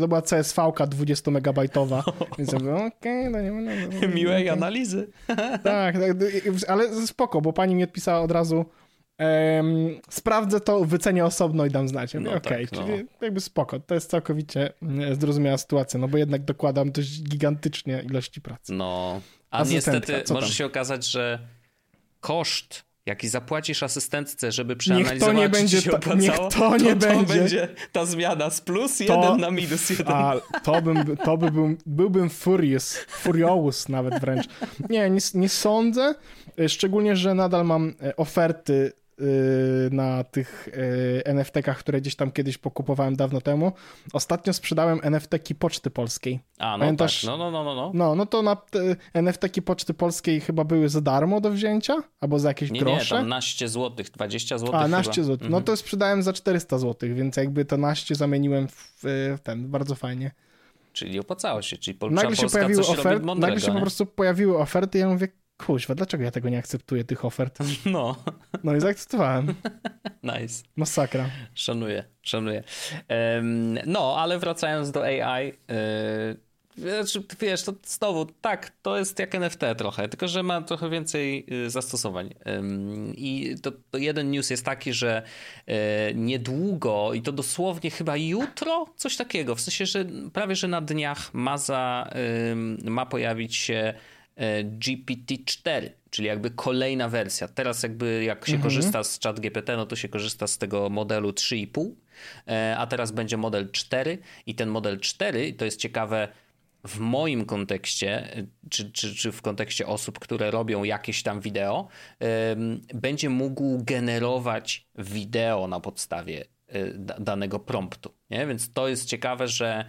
to była CSV-ka 20-megabajtowa, więc ja mówię, okej, okay, no nie ma... No, no, Miłej okay. analizy. tak, tak, ale spoko, bo pani mi odpisała od razu, Um, sprawdzę to, wycenię osobno i dam znać. No Okej, okay, tak, czyli no. jakby spoko. To jest całkowicie mm, zrozumiała sytuacja, no bo jednak dokładam dość gigantycznie ilości pracy. No, a niestety może się okazać, że koszt jaki zapłacisz asystentce, żeby przeanalizować, niech to nie będzie, opłacało, niech to nie to, będzie. będzie ta zmiana z plus to, jeden na minus jeden. A, to bym, to by był, byłbym furious, furious nawet wręcz. Nie, nie, nie sądzę, szczególnie, że nadal mam e, oferty na tych y, NFT-kach, które gdzieś tam kiedyś pokupowałem dawno temu. Ostatnio sprzedałem NFT-ki Poczty Polskiej. A, no Pamiętasz? tak, no, no, no, no. No, no to na NFT-ki Poczty Polskiej chyba były za darmo do wzięcia, albo za jakieś nie, grosze. Nie, tam naście złotych, 20 złotych A, naście złotych. No mhm. to sprzedałem za 400 złotych, więc jakby to naście zamieniłem w, w ten, bardzo fajnie. Czyli opłacało się, czyli nagle się pojawiły oferty, Nagle się nie? po prostu pojawiły oferty i ja mówię, kuźwa, dlaczego ja tego nie akceptuję, tych ofert? No. No i zaakceptowałem. nice. Masakra. Szanuję, szanuję. Um, no, ale wracając do AI, yy, znaczy, wiesz, to znowu, tak, to jest jak NFT trochę, tylko że ma trochę więcej y, zastosowań. I to, to jeden news jest taki, że y, niedługo, i to dosłownie chyba jutro, coś takiego, w sensie, że prawie, że na dniach ma, za, ma pojawić się E, GPT-4, czyli jakby kolejna wersja. Teraz jakby jak się mhm. korzysta z ChatGPT, no to się korzysta z tego modelu 3,5, e, a teraz będzie model 4 i ten model 4, to jest ciekawe, w moim kontekście, czy, czy, czy w kontekście osób, które robią jakieś tam wideo, będzie mógł generować wideo na podstawie e, danego promptu. Nie? Więc to jest ciekawe, że,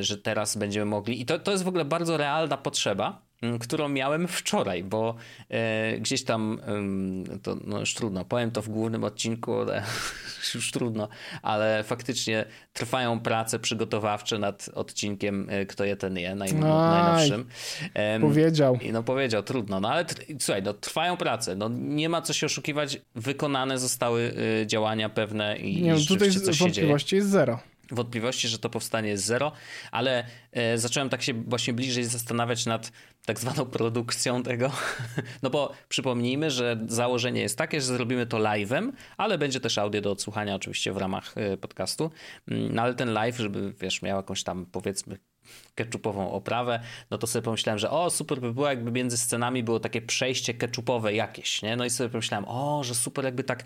że teraz będziemy mogli. I to, to jest w ogóle bardzo realna potrzeba, którą miałem wczoraj, bo e, gdzieś tam, e, to no już trudno, powiem to w głównym odcinku, ale już trudno, ale faktycznie trwają prace przygotowawcze nad odcinkiem e, Kto je, ten je, naj, najnowszym. E, powiedział. No powiedział, trudno, no ale słuchaj, no trwają prace, no nie ma co się oszukiwać, wykonane zostały e, działania pewne i nie, tutaj coś wątpliwości jest zero wątpliwości, że to powstanie jest zero, ale e, zacząłem tak się właśnie bliżej zastanawiać nad tak zwaną produkcją tego. No bo przypomnijmy, że założenie jest takie, że zrobimy to live'em, ale będzie też audio do odsłuchania oczywiście w ramach e, podcastu. Mm, no ale ten live, żeby wiesz, miał jakąś tam powiedzmy ketchupową oprawę, no to sobie pomyślałem, że o, super by było, jakby między scenami było takie przejście ketchupowe jakieś, nie? No i sobie pomyślałem, o, że super jakby tak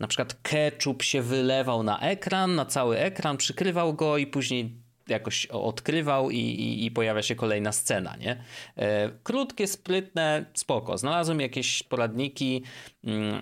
na przykład ketchup się wylewał na ekran, na cały ekran, przykrywał go i później jakoś odkrywał i, i, i, pojawia się kolejna scena, nie? E, krótkie, sprytne, spoko. Znalazłem jakieś poradniki,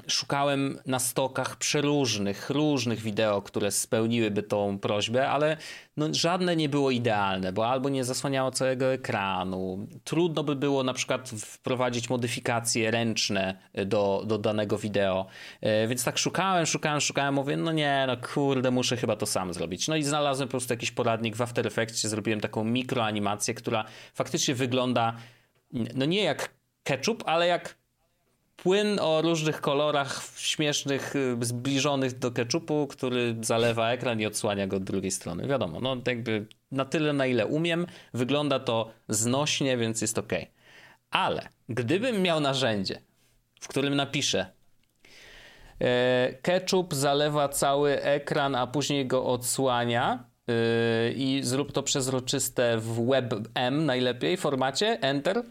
szukałem na stokach przeróżnych, różnych wideo, które spełniłyby tą prośbę, ale no, żadne nie było idealne, bo albo nie zasłaniało całego ekranu, trudno by było na przykład wprowadzić modyfikacje ręczne do, do danego wideo, e, więc tak szukałem, szukałem, szukałem, mówię, no nie, no kurde, muszę chyba to sam zrobić. No i znalazłem po prostu jakiś poradnik w After Effects, zrobiłem taką mikroanimację, która faktycznie wygląda no nie jak ketchup, ale jak płyn o różnych kolorach śmiesznych, y, zbliżonych do ketchupu, który zalewa ekran i odsłania go od drugiej strony. Wiadomo, no jakby na tyle, na ile umiem, wygląda to znośnie, więc jest ok. Ale gdybym miał narzędzie, w którym napiszę e, ketchup zalewa cały ekran, a później go odsłania yy, i zrób to przezroczyste w WebM najlepiej formacie, enter,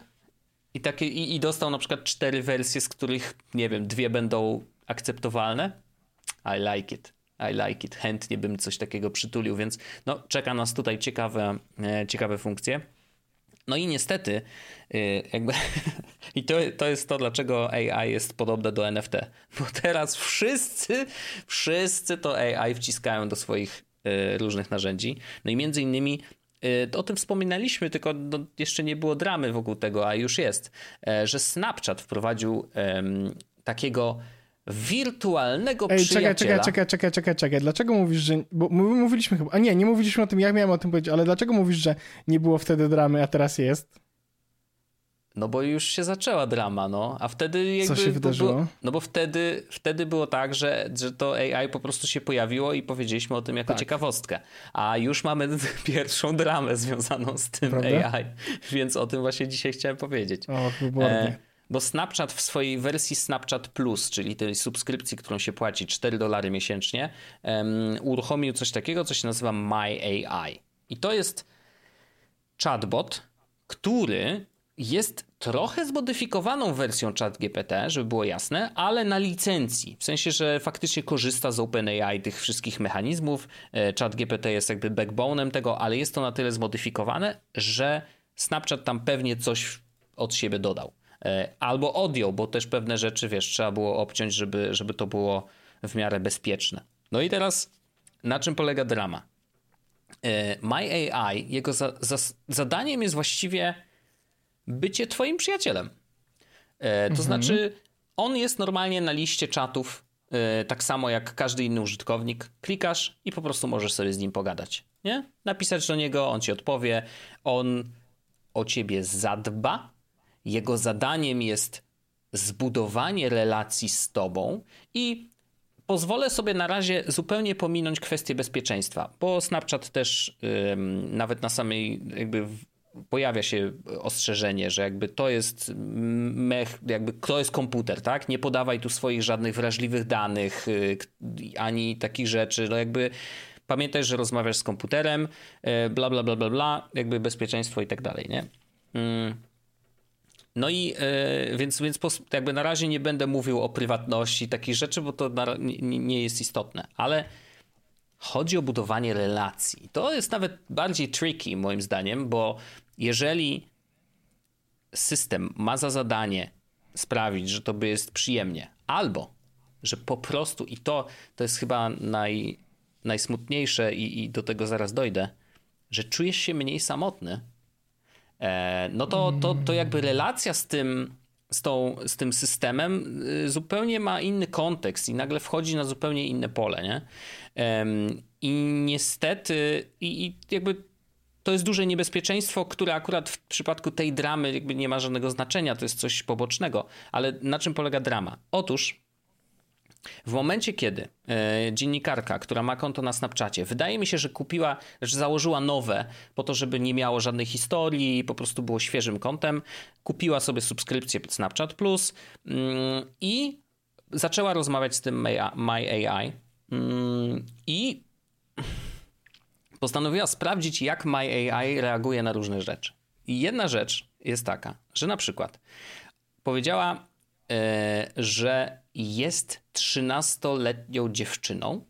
i, takie, i, I dostał na przykład cztery wersje, z których, nie wiem, dwie będą akceptowalne. I like it. I like it. Chętnie bym coś takiego przytulił, więc no, czeka nas tutaj ciekawe, e, ciekawe funkcje. No i niestety, e, jakby, i to, to jest to, dlaczego AI jest podobne do NFT. Bo teraz wszyscy, wszyscy to AI wciskają do swoich e, różnych narzędzi. No i między innymi o tym wspominaliśmy, tylko no, jeszcze nie było dramy wokół tego, a już jest, e, że Snapchat wprowadził um, takiego wirtualnego Ej, przyjaciela. Czekaj, czekaj, czekaj, czekaj, czekaj. Dlaczego mówisz, że... Bo mówiliśmy chyba... A nie, nie mówiliśmy o tym, ja miałem o tym powiedzieć, ale dlaczego mówisz, że nie było wtedy dramy, a teraz jest? No bo już się zaczęła drama, no. A wtedy jakby... Co się wydarzyło? Było, no bo wtedy, wtedy było tak, że, że to AI po prostu się pojawiło i powiedzieliśmy o tym jako tak. ciekawostkę. A już mamy pierwszą dramę związaną z tym Prawda? AI. Więc o tym właśnie dzisiaj chciałem powiedzieć. O, wybornie. E, bo Snapchat w swojej wersji Snapchat Plus, czyli tej subskrypcji, którą się płaci 4 dolary miesięcznie, um, uruchomił coś takiego, co się nazywa My AI. I to jest chatbot, który jest trochę zmodyfikowaną wersją ChatGPT, żeby było jasne, ale na licencji. W sensie, że faktycznie korzysta z OpenAI tych wszystkich mechanizmów. E, ChatGPT jest jakby backbone'em tego, ale jest to na tyle zmodyfikowane, że Snapchat tam pewnie coś od siebie dodał. E, albo odjął, bo też pewne rzeczy, wiesz, trzeba było obciąć, żeby, żeby to było w miarę bezpieczne. No i teraz na czym polega drama? E, My AI, jego za, za, zadaniem jest właściwie bycie twoim przyjacielem. E, to mhm. znaczy, on jest normalnie na liście czatów, e, tak samo jak każdy inny użytkownik. Klikasz i po prostu możesz sobie z nim pogadać. Nie? Napisać do niego, on ci odpowie, on o ciebie zadba. Jego zadaniem jest zbudowanie relacji z tobą i pozwolę sobie na razie zupełnie pominąć kwestię bezpieczeństwa, bo Snapchat też nawet na samej jakby pojawia się ostrzeżenie, że jakby to jest mech, jakby to jest komputer, tak? Nie podawaj tu swoich żadnych wrażliwych danych, y, ani takich rzeczy, no jakby pamiętaj, że rozmawiasz z komputerem, y, bla, bla, bla, bla, bla, jakby bezpieczeństwo i tak dalej, nie? Mm. No i y, więc, więc jakby na razie nie będę mówił o prywatności takich rzeczy, bo to nie jest istotne, ale chodzi o budowanie relacji. To jest nawet bardziej tricky moim zdaniem, bo jeżeli system ma za zadanie sprawić, że to by jest przyjemnie, albo że po prostu, i to, to jest chyba naj, najsmutniejsze, i, i do tego zaraz dojdę, że czujesz się mniej samotny, e, no to, to, to jakby relacja z tym, z, tą, z tym systemem y, zupełnie ma inny kontekst i nagle wchodzi na zupełnie inne pole, nie? I niestety, i, i jakby to jest duże niebezpieczeństwo, które akurat w przypadku tej dramy jakby nie ma żadnego znaczenia, to jest coś pobocznego. Ale na czym polega drama? Otóż w momencie, kiedy e, dziennikarka, która ma konto na Snapchacie, wydaje mi się, że kupiła, że założyła nowe po to, żeby nie miało żadnej historii, po prostu było świeżym kontem, kupiła sobie subskrypcję Snapchat Plus mm, i zaczęła rozmawiać z tym My AI. Mm, I postanowiła sprawdzić, jak My AI reaguje na różne rzeczy. I jedna rzecz jest taka, że na przykład powiedziała, e, że jest 13-letnią dziewczyną,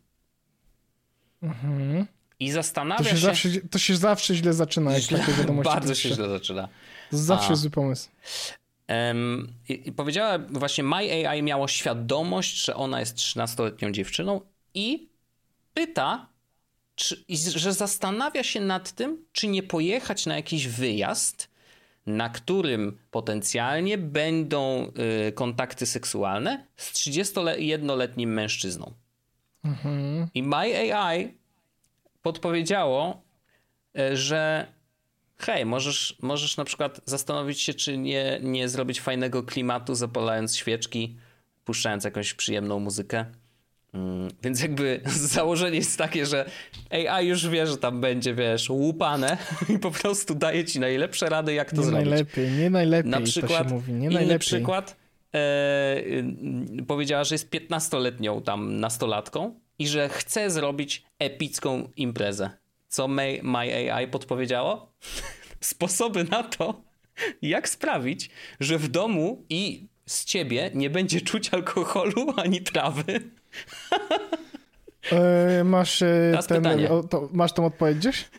mhm. I To zastanawia się, się... zawsze, to się zawsze źle zaczyna, jak takie wiadomości bardzo się źle zaczyna. To zawsze A. zły pomysł. Em, i, I powiedziała właśnie, My AI miało świadomość, że ona jest 13-letnią dziewczyną i pyta, czy, że zastanawia się nad tym, czy nie pojechać na jakiś wyjazd, na którym potencjalnie będą y, kontakty seksualne z 31-letnim mężczyzną. I My AI podpowiedziało, e, że hej, możesz, możesz na przykład zastanowić się, czy nie, nie zrobić fajnego klimatu, zapalając świeczki, puszczając jakąś przyjemną muzykę. Mm, Więc jakby założenie jest takie, że AI już wie, że tam będzie, wiesz, łupane i po prostu daje ci najlepsze rady, jak to Nie zrobić. najlepiej, nie najlepiej Na to przykład, się mówi, nie inny najlepiej. przykład, e, y, powiedziała, że jest 15-letnią tam nastolatką i że chce zrobić epicką imprezę. Co My, My AI podpowiedziało? Sposoby na to, jak sprawić, że w domu i z ciebie nie będzie czuć alkoholu ani trawy. E, masz e, Teraz ten, pytanie. o, to, masz tą odpowiedź gdzieś?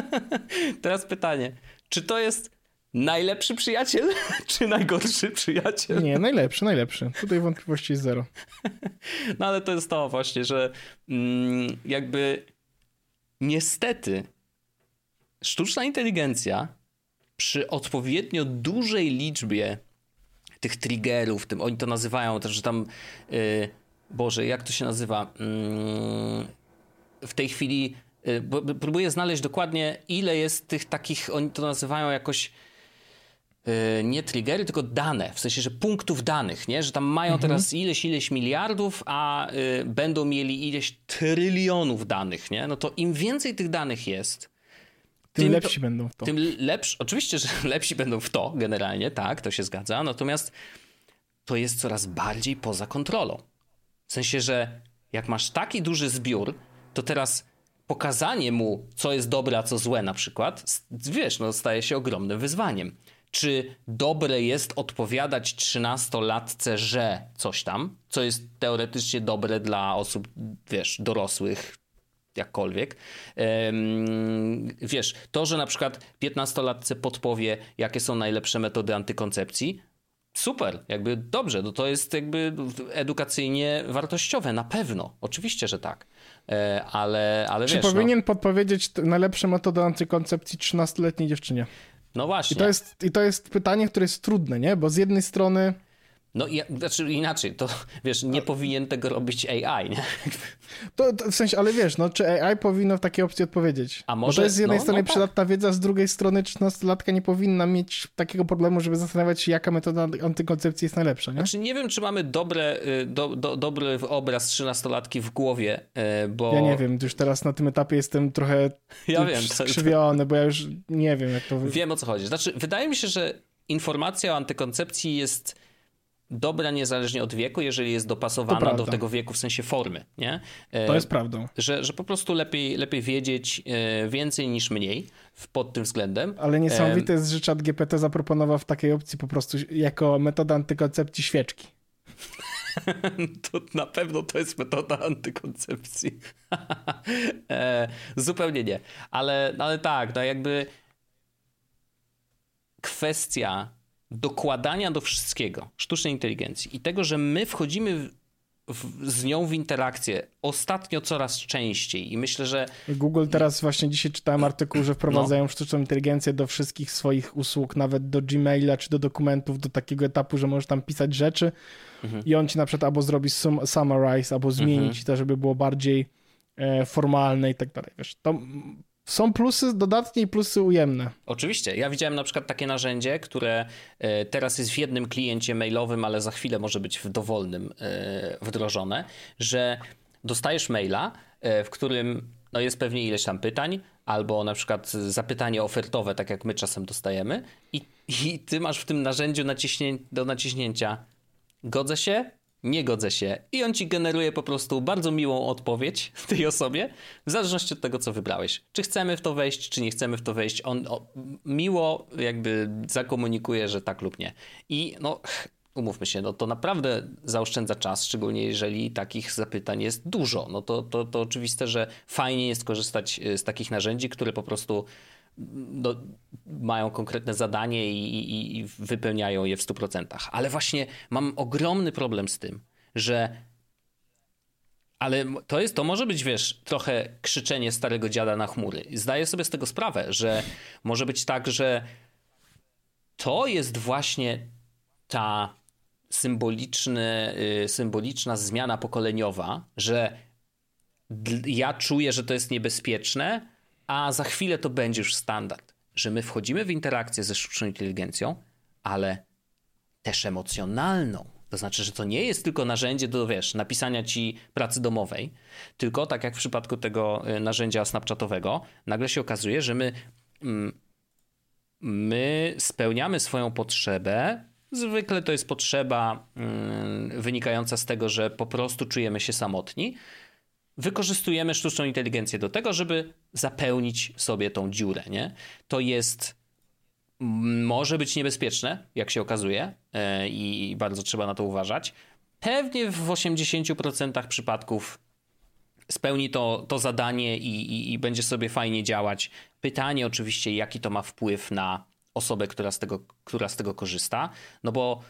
Teraz pytanie, czy to jest najlepszy przyjaciel, czy najgorszy przyjaciel? Nie, najlepszy, najlepszy. Tutaj wątpliwości jest zero. No ale to jest to właśnie, że mm, jakby niestety sztuczna inteligencja przy odpowiednio dużej liczbie tych triggerów, tym oni to nazywają też, że tam y, Boże, jak to się nazywa? Mm, w tej chwili y, próbuję znaleźć dokładnie ile jest tych takich, oni to nazywają jakoś y, nie triggery, tylko dane, w sensie, że punktów danych, nie? Że tam mają teraz ileś, ileś miliardów, a y, będą mieli ileś trylionów danych, nie? No to im więcej tych danych jest, Tym Tym lepsi to- będą w to. tym lepszy, oczywiście, że lepsi będą w to generalnie, tak, to się zgadza, natomiast to jest coraz bardziej poza kontrolą. W sensie, że jak masz taki duży zbiór, to teraz pokazanie mu, co jest dobre, a co złe na przykład, wiesz, no staje się ogromnym wyzwaniem. Czy dobre jest odpowiadać 13-latce, że coś tam, co jest teoretycznie dobre dla osób, wiesz, dorosłych, jakkolwiek. Wiesz, to, że na przykład 15-latce podpowie, jakie są najlepsze metody antykoncepcji, super, jakby dobrze, no to jest jakby edukacyjnie wartościowe, na pewno, oczywiście, że tak. E, ale, ale Czy wiesz, powinien podpowiedzieć t- najlepsze metody antykoncepcji 13-letniej dziewczynie? no, no właśnie. I to, jest, I to jest pytanie, które jest trudne, nie? Bo z jednej strony No ja, znaczy inaczej, to wiesz, nie powinien tego robić AI, nie? To, to w sensie, ale wiesz, no, czy AI powinno w takiej opcji odpowiedzieć? A Bo może- to jest z jednej no, strony no tak. przydatna wiedza, z drugiej strony 13-latka nie powinna mieć takiego problemu, żeby zastanawiać się, jaka metoda antykoncepcji jest najlepsza, nie? Znaczy nie wiem, czy mamy dobre, y, do, do, dobry obraz 13-latki w głowie, y, bo... Ja nie wiem, już teraz na tym etapie jestem trochę Ja wiem, to- skrzywiony, bo ja już nie wiem, jak to... Wiem o co chodzi. Znaczy, wydaje mi się, że informacja o antykoncepcji jest dobra niezależnie od wieku, jeżeli jest dopasowana do tego wieku w sensie formy, nie? E, To jest prawdą. Że, że po prostu lepiej, lepiej wiedzieć e, więcej niż mniej pod tym względem. Ale niesamowite jest, że czat GPT zaproponował w takiej opcji po prostu jako metoda antykoncepcji świeczki. To na pewno to jest metoda antykoncepcji. e, zupełnie nie. Ale, ale tak, no jakby kwestia dokładania do wszystkiego sztucznej inteligencji i tego, że my wchodzimy w, w, z nią w interakcję ostatnio coraz częściej i myślę, że Google teraz właśnie dzisiaj czytałem artykuł, że wprowadzają No. sztuczną inteligencję do wszystkich swoich usług, nawet do Gmaila czy do dokumentów, do takiego etapu, że możesz tam pisać rzeczy Mhm. i on ci na przykład albo zrobi sum- summarize, albo zmieni ci to, żeby było bardziej e, formalne i tak dalej. Wiesz, to są plusy dodatnie i plusy ujemne. Oczywiście. Ja widziałem na przykład takie narzędzie, które e, teraz jest w jednym kliencie mailowym, ale za chwilę może być w dowolnym e, wdrożone, że dostajesz maila, e, w którym no jest pewnie ileś tam pytań, albo na przykład zapytanie ofertowe, tak jak my czasem dostajemy, i, i ty masz w tym narzędziu naciśnie, do naciśnięcia godzę się, nie godzę się. I on ci generuje po prostu bardzo miłą odpowiedź tej osobie, w zależności od tego, co wybrałeś. Czy chcemy w to wejść, czy nie chcemy w to wejść. On o, miło jakby zakomunikuje, że tak lub nie. I no, umówmy się, no to naprawdę zaoszczędza czas, szczególnie jeżeli takich zapytań jest dużo. No to, to, to oczywiste, że fajnie jest korzystać z takich narzędzi, które po prostu no, mają konkretne zadanie i, i, i wypełniają je w 100%. Ale właśnie mam ogromny problem z tym, że ale to jest, to może być, wiesz, trochę krzyczenie starego dziada na chmury. Zdaję sobie z tego sprawę, że może być tak, że to jest właśnie ta symboliczny, y, symboliczna zmiana pokoleniowa, że ja czuję, że to jest niebezpieczne, a za chwilę to będzie już standard, że my wchodzimy w interakcję ze sztuczną inteligencją, ale też emocjonalną. To znaczy, że to nie jest tylko narzędzie do, wiesz, napisania ci pracy domowej, tylko tak jak w przypadku tego y, narzędzia snapchatowego, nagle się okazuje, że my, mm, my spełniamy swoją potrzebę. Zwykle to jest potrzeba mm, wynikająca z tego, że po prostu czujemy się samotni. Wykorzystujemy sztuczną inteligencję do tego, żeby zapełnić sobie tą dziurę. Nie? To jest może być niebezpieczne, jak się okazuje, e, i bardzo trzeba na to uważać. Pewnie w 80% przypadków spełni to, to zadanie i, i, i, będzie sobie fajnie działać. Pytanie oczywiście, jaki to ma wpływ na osobę, która z tego, która z tego korzysta, no bo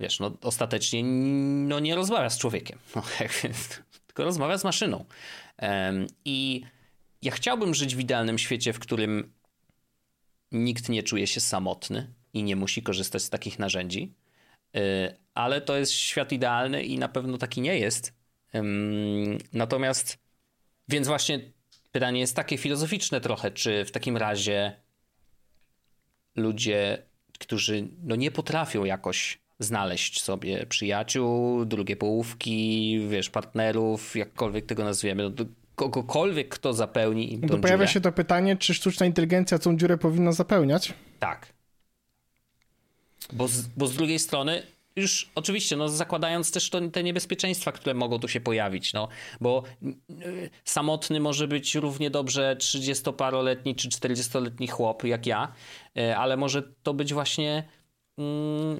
wiesz, no ostatecznie no, nie rozmawia z człowiekiem, no, tylko rozmawia z maszyną. I ja chciałbym żyć w idealnym świecie, w którym nikt nie czuje się samotny i nie musi korzystać z takich narzędzi. Y, ale to jest świat idealny i na pewno taki nie jest. Natomiast, więc właśnie pytanie jest takie filozoficzne trochę, czy w takim razie ludzie, którzy no nie potrafią jakoś znaleźć sobie przyjaciół, drugie połówki, wiesz, partnerów, jakkolwiek tego nazwiemy, no kogokolwiek, kto zapełni im tą to pojawia się to pytanie, czy sztuczna inteligencja tą dziurę powinna zapełniać? Tak. Bo z, bo z drugiej strony już oczywiście, no zakładając też to, te niebezpieczeństwa, które mogą tu się pojawić, no, bo y, samotny może być równie dobrze 30-paroletni czy 40-letni chłop jak ja, y, ale może to być właśnie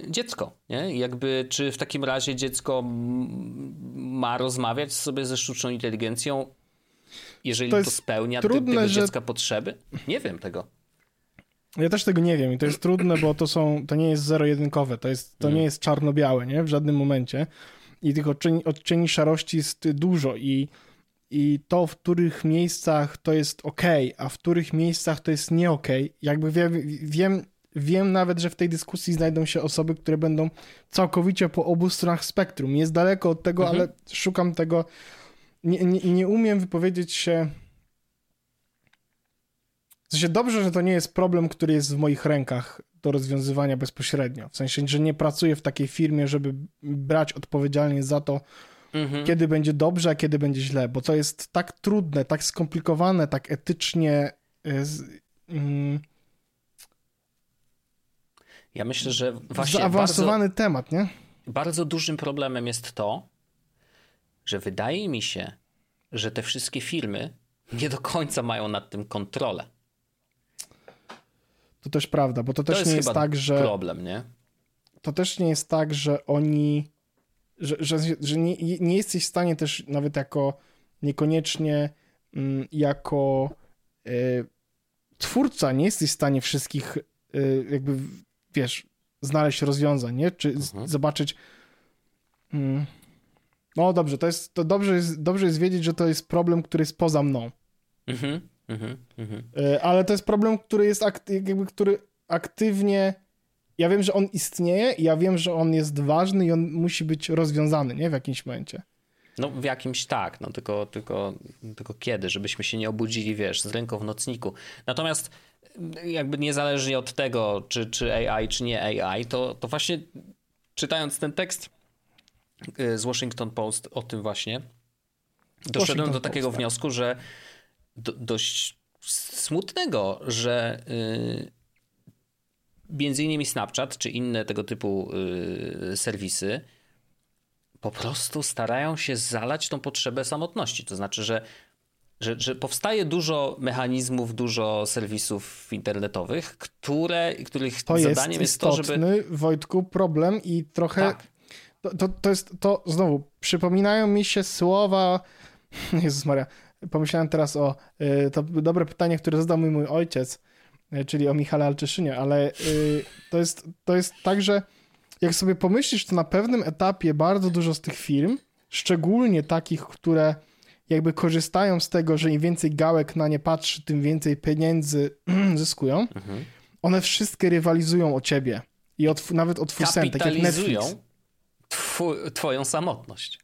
dziecko, nie? Jakby, czy w takim razie dziecko ma rozmawiać sobie ze sztuczną inteligencją jeżeli to, to spełnia trudne, tego dziecka że... potrzeby? Nie wiem tego. Ja też tego nie wiem i to jest trudne, bo to są, to nie jest zero-jedynkowe, to, jest, to mm. nie jest czarno-białe, nie? W żadnym momencie. I tych odcieni, odcieni szarości jest dużo i, i to, w których miejscach to jest ok, a w których miejscach to jest nie ok. Jakby wiem, wiem, wiem nawet, że w tej dyskusji znajdą się osoby, które będą całkowicie po obu stronach spektrum. Jest daleko od tego, mhm. ale szukam tego nie, nie, nie umiem wypowiedzieć się. W sensie dobrze, że to nie jest problem, który jest w moich rękach do rozwiązywania bezpośrednio. W sensie, że nie pracuję w takiej firmie, żeby brać odpowiedzialność za to, mhm. kiedy będzie dobrze, a kiedy będzie źle, bo to jest tak trudne, tak skomplikowane, tak etycznie. mm, ja myślę, że właśnie. Zaawansowany bardzo, temat, nie? Bardzo dużym problemem jest to, że wydaje mi się, że te wszystkie firmy nie do końca mają nad tym kontrolę. To też prawda, bo to, to też jest nie jest tak, że. Problem, nie? To też nie jest tak, że oni. Że, że, że nie, nie jesteś w stanie też nawet jako niekoniecznie mm, jako y, twórca nie jesteś w stanie wszystkich y, jakby wiesz, znaleźć rozwiązań, nie? Czy mhm. zobaczyć. Mm, no dobrze, to jest, to dobrze jest, dobrze jest wiedzieć, że to jest problem, który jest poza mną. Mhm, mhm, mhm. E, ale to jest problem, który jest jakby, który aktywnie. Ja wiem, że on istnieje, ja wiem, że on jest ważny i on musi być rozwiązany, nie? W jakimś momencie. No w jakimś tak, no tylko, tylko, tylko kiedy, żebyśmy się nie obudzili, wiesz, z ręką w nocniku. Natomiast jakby niezależnie od tego, czy, czy AI, czy nie AI, to, to właśnie czytając ten tekst, Y, z Washington Post o tym właśnie. Doszedłem Washington do takiego Post, tak. wniosku, że do, dość smutnego, że yy, między innymi Snapchat czy inne tego typu yy, serwisy po prostu starają się zalać tą potrzebę samotności. To znaczy, że że, że powstaje dużo mechanizmów, dużo serwisów internetowych, które, których to zadaniem jest, jest to, żeby... Wojtku, problem i trochę... Tak. to, to, to jest, to znowu, przypominają mi się słowa, Jezus Maria, pomyślałem teraz o, y, to dobre pytanie, które zadał mi mój ojciec, y, czyli o Michale Alczyszynie, ale y, to jest, to jest tak, że jak sobie pomyślisz, to na pewnym etapie bardzo dużo z tych firm, szczególnie takich, które jakby korzystają z tego, że im więcej gałek na nie patrzy, tym więcej pieniędzy zyskują, mhm. one wszystkie rywalizują o ciebie i od, nawet o twój sen, tak jak Netflix. twoją samotność.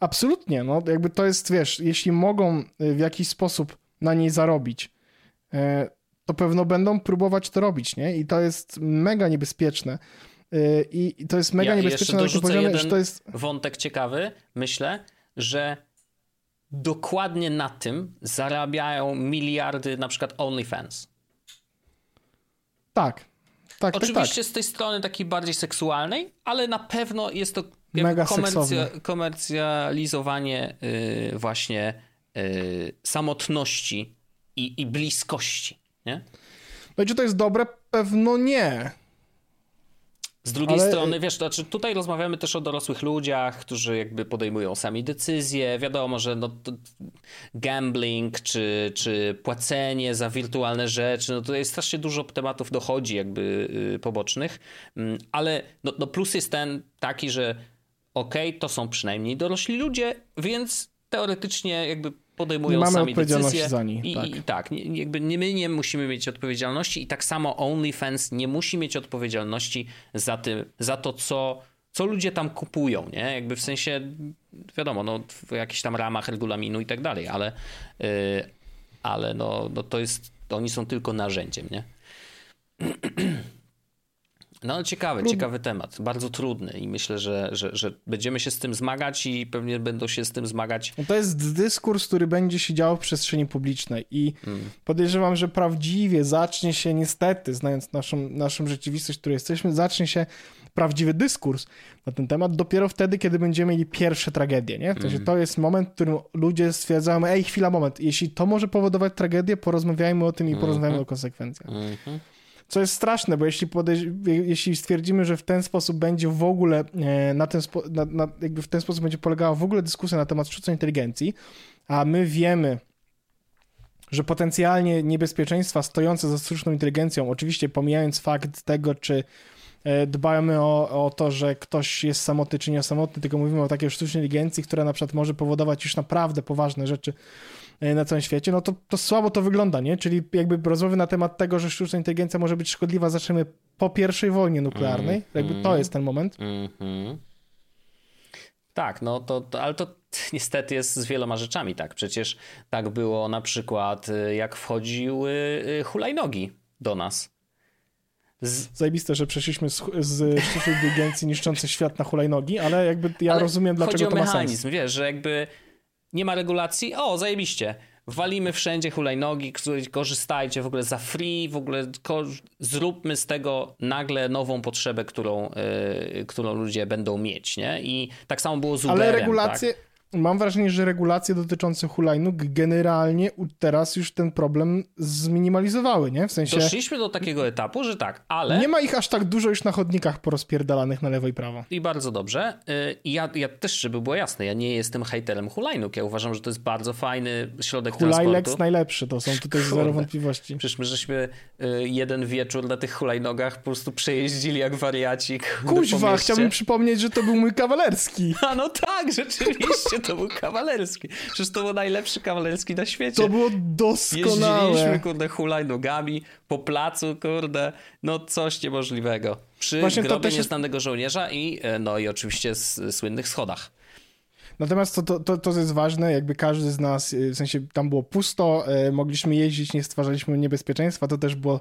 Absolutnie, no jakby to jest, wiesz, jeśli mogą y, w jakiś sposób na niej zarobić, y, to pewno będą próbować to robić, nie? I to jest mega niebezpieczne. Y, I to jest mega ja niebezpieczne na takim poziomie, że to jest... wątek ciekawy, myślę, że dokładnie na tym zarabiają miliardy na przykład OnlyFans. Tak. tak, tak Oczywiście tak, z tej strony takiej bardziej seksualnej, ale na pewno jest to Mega komercja, komercjalizowanie yy, właśnie yy, samotności i, i bliskości, nie? No czy to jest dobre? Pewno nie. Z drugiej Ale... strony, wiesz, znaczy tutaj rozmawiamy też o dorosłych ludziach, którzy jakby podejmują sami decyzje. Wiadomo, że no, gambling czy, czy płacenie za wirtualne rzeczy, no tutaj strasznie dużo tematów dochodzi jakby yy, pobocznych, yy, ale no, no plus jest ten taki, że okej, okay, to są przynajmniej dorośli ludzie, więc teoretycznie jakby podejmują mamy sami odpowiedzialność decyzje. za nich. I tak, i tak nie, jakby nie, my nie musimy mieć odpowiedzialności i tak samo OnlyFans nie musi mieć odpowiedzialności za, tym, za to, co, co ludzie tam kupują, nie? Jakby w sensie, wiadomo, no, w jakichś tam ramach regulaminu i tak dalej, ale, yy, ale no, no to jest, oni są tylko narzędziem, nie? No ciekawy, ciekawy temat, bardzo trudny i myślę, że, że, że będziemy się z tym zmagać i pewnie będą się z tym zmagać. No to jest dyskurs, który będzie się działo w przestrzeni publicznej i hmm. podejrzewam, że prawdziwie zacznie się niestety, znając naszą, naszą rzeczywistość, w której jesteśmy, zacznie się prawdziwy dyskurs na ten temat dopiero wtedy, kiedy będziemy mieli pierwsze tragedie, nie? W sensie mm. to jest moment, w którym ludzie stwierdzają, ej, chwila, moment, jeśli to może powodować tragedię, porozmawiajmy o tym i porozmawiajmy mm -hmm. o konsekwencjach. Mm -hmm. Co jest straszne, bo jeśli, jeśli stwierdzimy, że w ten sposób będzie w ogóle, e, na ten na, na, jakby w ten sposób będzie polegała w ogóle dyskusja na temat sztucznej inteligencji, a my wiemy, że potencjalnie niebezpieczeństwa stojące za sztuczną inteligencją, oczywiście pomijając fakt tego, czy e, dbamy o, o to, że ktoś jest samotny czy nie samotny, tylko mówimy o takiej sztucznej inteligencji, która na przykład może powodować już naprawdę poważne rzeczy na całym świecie, no to, to słabo to wygląda, nie? Czyli jakby rozmowy na temat tego, że sztuczna inteligencja może być szkodliwa, zaczniemy po pierwszej wojnie nuklearnej. Mm, jakby mm, to jest ten moment. Mm, tak, no to, to, ale to niestety jest z wieloma rzeczami tak. Przecież tak było na przykład, y, jak wchodziły y, hulajnogi do nas. Z... Zajebiste, że przeszliśmy z, z sztucznej inteligencji niszczącej świat na hulajnogi, ale jakby ja ale rozumiem, dlaczego to ma sens. mechanizm, wiesz, że jakby nie ma regulacji, o, zajebiście. Walimy wszędzie hulajnogi, korzystajcie w ogóle za free, w ogóle zróbmy z tego nagle nową potrzebę, którą, yy, którą ludzie będą mieć, nie? I tak samo było z Uberem. Ale regulacje, tak? Mam wrażenie, że regulacje dotyczące hulajnóg generalnie teraz już ten problem zminimalizowały, nie? W sensie... Doszliśmy do takiego etapu, że tak, ale... Nie ma ich aż tak dużo już na chodnikach porozpierdalanych na lewo i prawo. I bardzo dobrze. Y, I ja, ja też, żeby było jasne, ja nie jestem hejterem hulajnóg. Ja uważam, że to jest bardzo fajny środek Hulajlex transportu. najlepszy, to są tutaj Kurde. zero wątpliwości. Przecież my żeśmy y, jeden wieczór na tych hulajnogach po prostu przejeździli jak wariaci. Kuźwa, chciałbym przypomnieć, że to był mój kawalerski. A no tak, rzeczywiście to był kawalerski. Przecież to był najlepszy kawalerski na świecie. To było doskonałe. Jeździliśmy, kurde, hulajnogami po placu, kurde, no coś niemożliwego. Przy Właśnie grobie to nieznanego jest... żołnierza i, e, no i oczywiście z, słynnych schodach. Natomiast to, to, to, jest ważne, jakby każdy z nas, e, w sensie tam było pusto, e, mogliśmy jeździć, nie stwarzaliśmy niebezpieczeństwa, to też było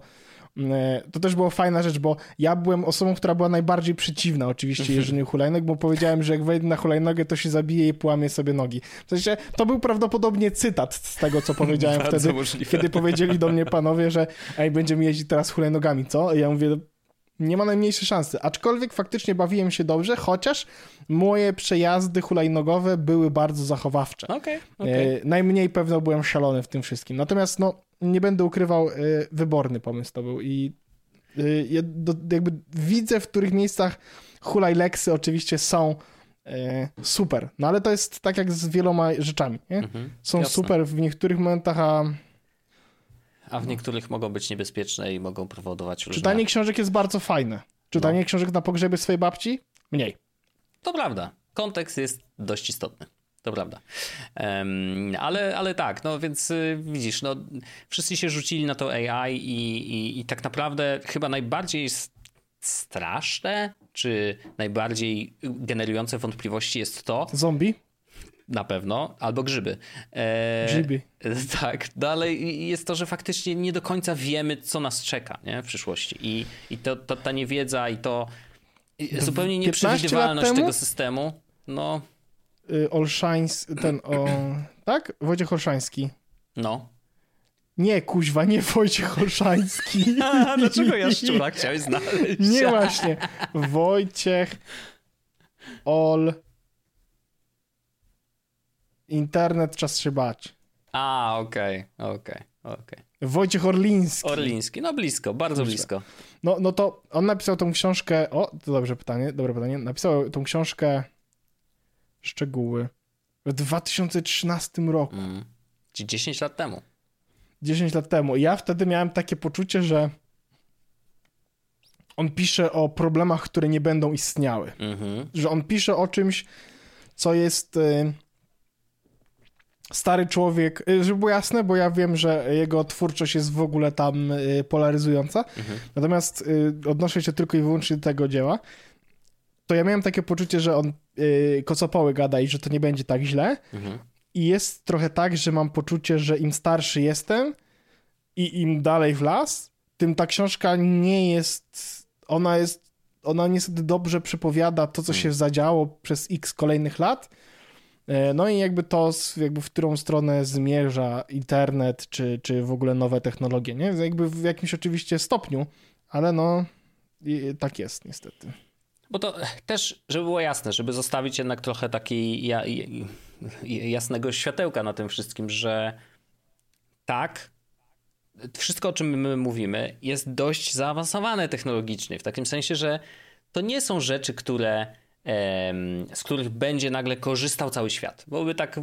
to też była fajna rzecz, bo ja byłem osobą, która była najbardziej przeciwna oczywiście mhm. jeżdżeniu hulajnog, bo powiedziałem, że jak wejdę na hulajnogę, to się zabije i połamie sobie nogi. W sensie, to był prawdopodobnie cytat z tego, co powiedziałem wtedy, możliwe. kiedy powiedzieli do mnie panowie, że ej, będziemy jeździć teraz hulajnogami, co? I ja mówię, nie ma najmniejszej szansy. Aczkolwiek faktycznie bawiłem się dobrze, chociaż moje przejazdy hulajnogowe były bardzo zachowawcze. Okay, okay. E, najmniej pewno byłem szalony w tym wszystkim. Natomiast no, nie będę ukrywał, e, wyborny pomysł to był i do, jakby widzę, w których miejscach hulajleksy oczywiście są e, super. No ale to jest tak jak z wieloma rzeczami. Mhm, Są jasne. super w niektórych momentach, a A w niektórych mogą być niebezpieczne i mogą powodować różne... czytanie książek jest bardzo fajne. Czytanie No. książek na pogrzebie swojej babci? Mniej. To prawda. Kontekst jest dość istotny. To prawda. Em, ale, ale tak, no więc y, widzisz, no, wszyscy się rzucili na to AI i, i, i tak naprawdę chyba najbardziej straszne, czy najbardziej generujące wątpliwości jest to, Zombie? na pewno, albo grzyby. E, Grzyby. Tak, dalej jest to, że faktycznie nie do końca wiemy, co nas czeka nie? w przyszłości. I, i to, to, ta niewiedza i to i zupełnie 15 lat nieprzewidywalność tego systemu, no, Y, Olszańs, ten o... Tak? Wojciech Olszański. no. Nie, kuźwa, nie Wojciech Olszański. A, dlaczego jaszczura chciałeś znaleźć? Nie właśnie. Wojciech Ol... Internet czas się bać. A, okej, okej, okej. Wojciech Orliński. Orliński, no blisko, bardzo blisko. No, no to on napisał tą książkę. O, to dobrze pytanie, dobre pytanie. Napisał tą książkę. Szczegóły. W 2013 roku, Mm. Ci 10 lat temu. 10 lat temu. I ja wtedy miałem takie poczucie, że on pisze o problemach, które nie będą istniały. Mhm. Że on pisze o czymś, co jest. y, Stary człowiek, y, żeby było jasne, bo ja wiem, że jego twórczość jest w ogóle tam y, polaryzująca. Natomiast y, odnoszę się tylko i wyłącznie do tego dzieła. To ja miałem takie poczucie, że on y, kocopoły gada i że to nie będzie tak źle. Mhm. I jest trochę tak, że mam poczucie, że im starszy jestem i im dalej w las, tym ta książka nie jest. Ona jest. Ona niestety dobrze przepowiada to, co się zadziało przez x kolejnych lat. E, No i jakby to, jakby w którą stronę zmierza internet, czy, czy w ogóle nowe technologie, nie? Jakby w jakimś oczywiście stopniu, ale no tak jest niestety. Bo to też, żeby było jasne, żeby zostawić jednak trochę takiej ja, ja- jasnego światełka na tym wszystkim, że tak, wszystko o czym my mówimy jest dość zaawansowane technologicznie, w takim sensie, że to nie są rzeczy, które z których będzie nagle korzystał cały świat. Bo my tak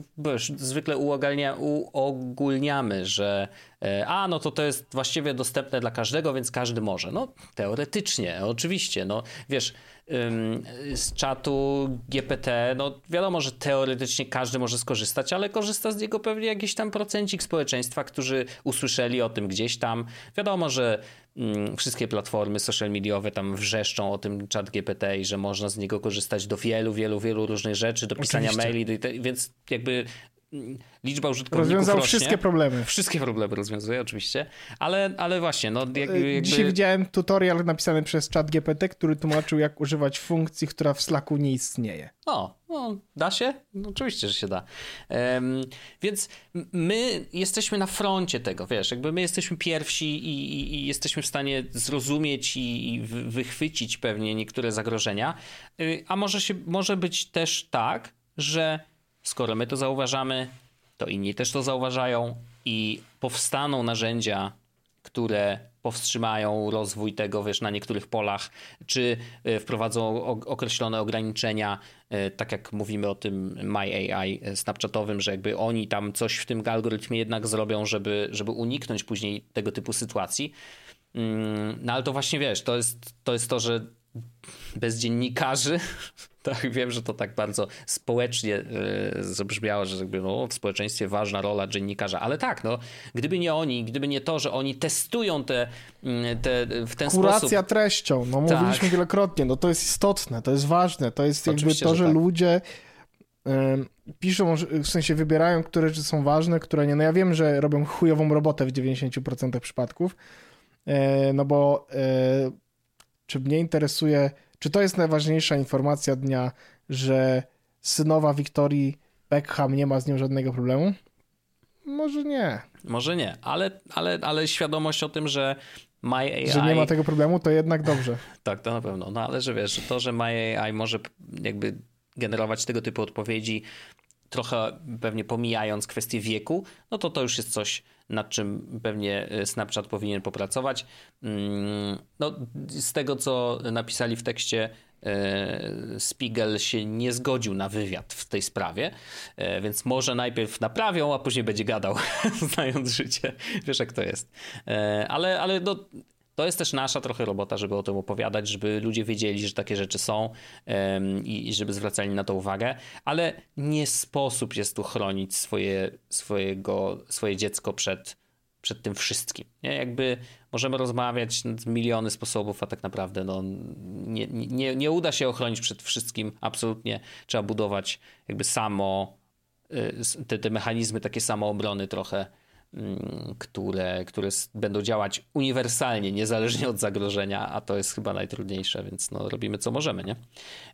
zwykle uogólniamy, że a no to to jest właściwie dostępne dla każdego, więc każdy może. No teoretycznie, oczywiście. No wiesz, ym, z czatu GPT, no wiadomo, że teoretycznie każdy może skorzystać, ale korzysta z niego pewnie jakiś tam procencik społeczeństwa, którzy usłyszeli o tym gdzieś tam. Wiadomo, że mm, wszystkie platformy social mediowe tam wrzeszczą o tym czat GPT i że można z niego korzystać do wielu, wielu, wielu różnych rzeczy, do pisania Oczywiście. maili, do, więc jakby liczba użytkowników Rozwiązał rośnie. wszystkie problemy. Wszystkie problemy rozwiązuje oczywiście, ale, ale właśnie, no jak, jakby... Dzisiaj widziałem tutorial napisany przez chat GPT, który tłumaczył, jak używać funkcji, która w Slacku nie istnieje. O, no, da się? No, oczywiście, że się da. Em, więc my jesteśmy na froncie tego, wiesz, jakby my jesteśmy pierwsi i, i, i jesteśmy w stanie zrozumieć i, i wy- wychwycić pewnie niektóre zagrożenia. Y, A może, się, może być też tak, że skoro my to zauważamy, to inni też to zauważają i powstaną narzędzia, które powstrzymają rozwój tego, wiesz, na niektórych polach, czy e, wprowadzą określone ograniczenia, e, tak jak mówimy o tym My AI snapchatowym, że jakby oni tam coś w tym algorytmie jednak zrobią, żeby, żeby uniknąć później tego typu sytuacji. Mm, No ale to właśnie wiesz, to jest to, jest to że bez dziennikarzy, tak wiem, że to tak bardzo społecznie e, zabrzmiało, że jakby no, w społeczeństwie ważna rola dziennikarza, ale tak, no, gdyby nie oni, gdyby nie to, że oni testują te, mm, te w ten Kuracja sposób. treścią, no Tak. mówiliśmy wielokrotnie, no to jest istotne, to jest ważne, to jest jakby Oczywiście, to, że że tak. ludzie piszą, w sensie wybierają, które rzeczy są ważne, które nie. No ja wiem, że robią chujową robotę w 90% przypadków, e, no bo e, czy mnie interesuje, czy to jest najważniejsza informacja dnia, że synowa Wiktorii Beckham nie ma z nią żadnego problemu? Może nie. Może nie, ale, ale, ale świadomość o tym, że My AI... Że nie ma tego problemu, to jednak dobrze. Tak, to na pewno. No ale że wiesz, to, że My AI może jakby generować tego typu odpowiedzi, trochę pewnie pomijając kwestię wieku, no to to już jest coś, nad czym pewnie e, Snapchat powinien popracować. Mm, No, z tego, co napisali w tekście Spiegel się nie zgodził na wywiad w tej sprawie, więc może najpierw naprawią, a później będzie gadał, znając życie. Wiesz jak to jest. Ale, ale no, to jest też nasza trochę robota, żeby o tym opowiadać, żeby ludzie wiedzieli, że takie rzeczy są i żeby zwracali na to uwagę, ale nie sposób jest tu chronić swoje, swojego, swoje dziecko przed, przed tym wszystkim. Nie? Jakby możemy rozmawiać z miliony sposobów, a tak naprawdę no, nie, nie, nie uda się ochronić przed wszystkim absolutnie. Trzeba budować jakby samo y, te, te mechanizmy takie samoobrony trochę które, które będą działać uniwersalnie, niezależnie od zagrożenia, a to jest chyba najtrudniejsze, więc no, robimy co możemy, nie?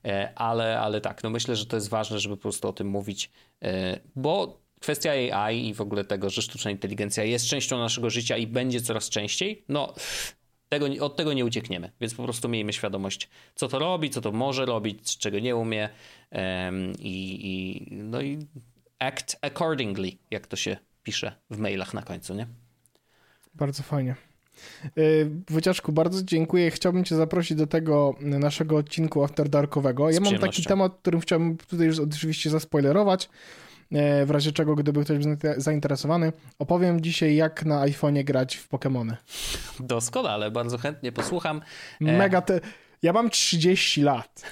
E, ale, ale tak, no myślę, że to jest ważne, żeby po prostu o tym mówić, e, bo kwestia AI i w ogóle tego, że sztuczna inteligencja jest częścią naszego życia i będzie coraz częściej, no tego, od tego nie uciekniemy, więc po prostu miejmy świadomość, co to robi, co to może robić, czego nie umie i, i no i act accordingly, jak to się pisze w mailach na końcu, nie? Bardzo fajnie. Y, Wojciaszku, bardzo dziękuję. Chciałbym cię zaprosić do tego naszego odcinku After Darkowego. Ja mam taki temat, którym chciałbym tutaj już oczywiście zaspoilerować. Y, w razie czego, gdyby ktoś był zainteresowany, opowiem dzisiaj, jak na iPhone'ie grać w Pokémony. Doskonale, bardzo chętnie posłucham. E, Mega te... Ja mam 30 lat.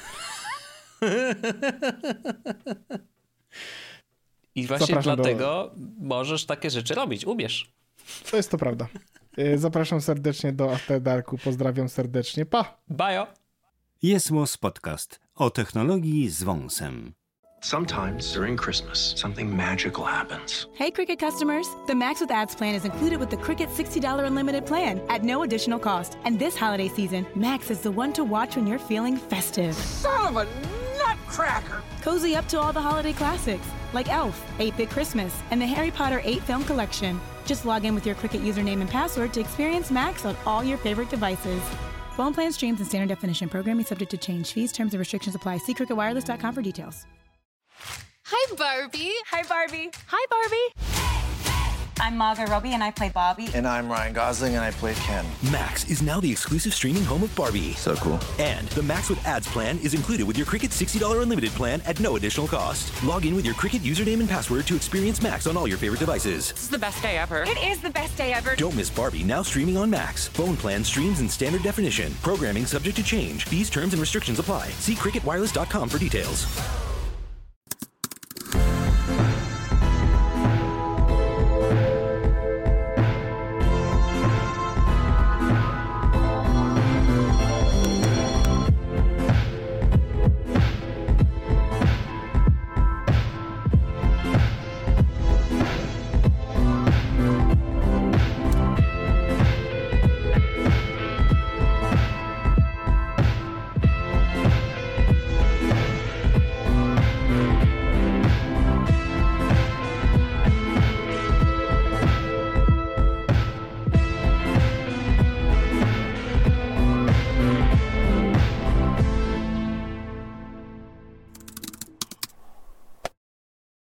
I właśnie Zapraszam dlatego do... możesz takie rzeczy robić, umiesz. To jest to prawda. Y, zapraszam serdecznie do After Darku. Pozdrawiam serdecznie. Pa! Bajo! Jest Podcast o technologii z wąsem. Sometimes during Christmas, something magical happens. Hey, Cricket customers! The Max with Ads plan is included with the Cricket $60 unlimited plan at no additional cost. And this holiday season, Max is the one to watch when you're feeling festive. Son of a nutcracker! Cozy up to all the holiday classics like Elf, 8 Bit Christmas, and the Harry Potter 8 Film Collection. Just log in with your Cricket username and password to experience Max on all your favorite devices. Phone plan streams and standard definition programming subject to change. Fees, terms, and restrictions apply. See cricketwireless.com for details. Hi, Barbie. Hi, Barbie. Hi, Barbie. I'm Margot Robbie and I play Barbie. And I'm Ryan Gosling and I play Ken. Max is now the exclusive streaming home of Barbie. So cool. And the Max with Ads plan is included with your Cricket $60 unlimited plan at no additional cost. Log in with your Cricket username and password to experience Max on all your favorite devices. This is the best day ever. It is the best day ever. Don't miss Barbie now streaming on Max. Phone plan streams in standard definition. Programming subject to change. Fees, terms, and restrictions apply. See cricketwireless.com for details.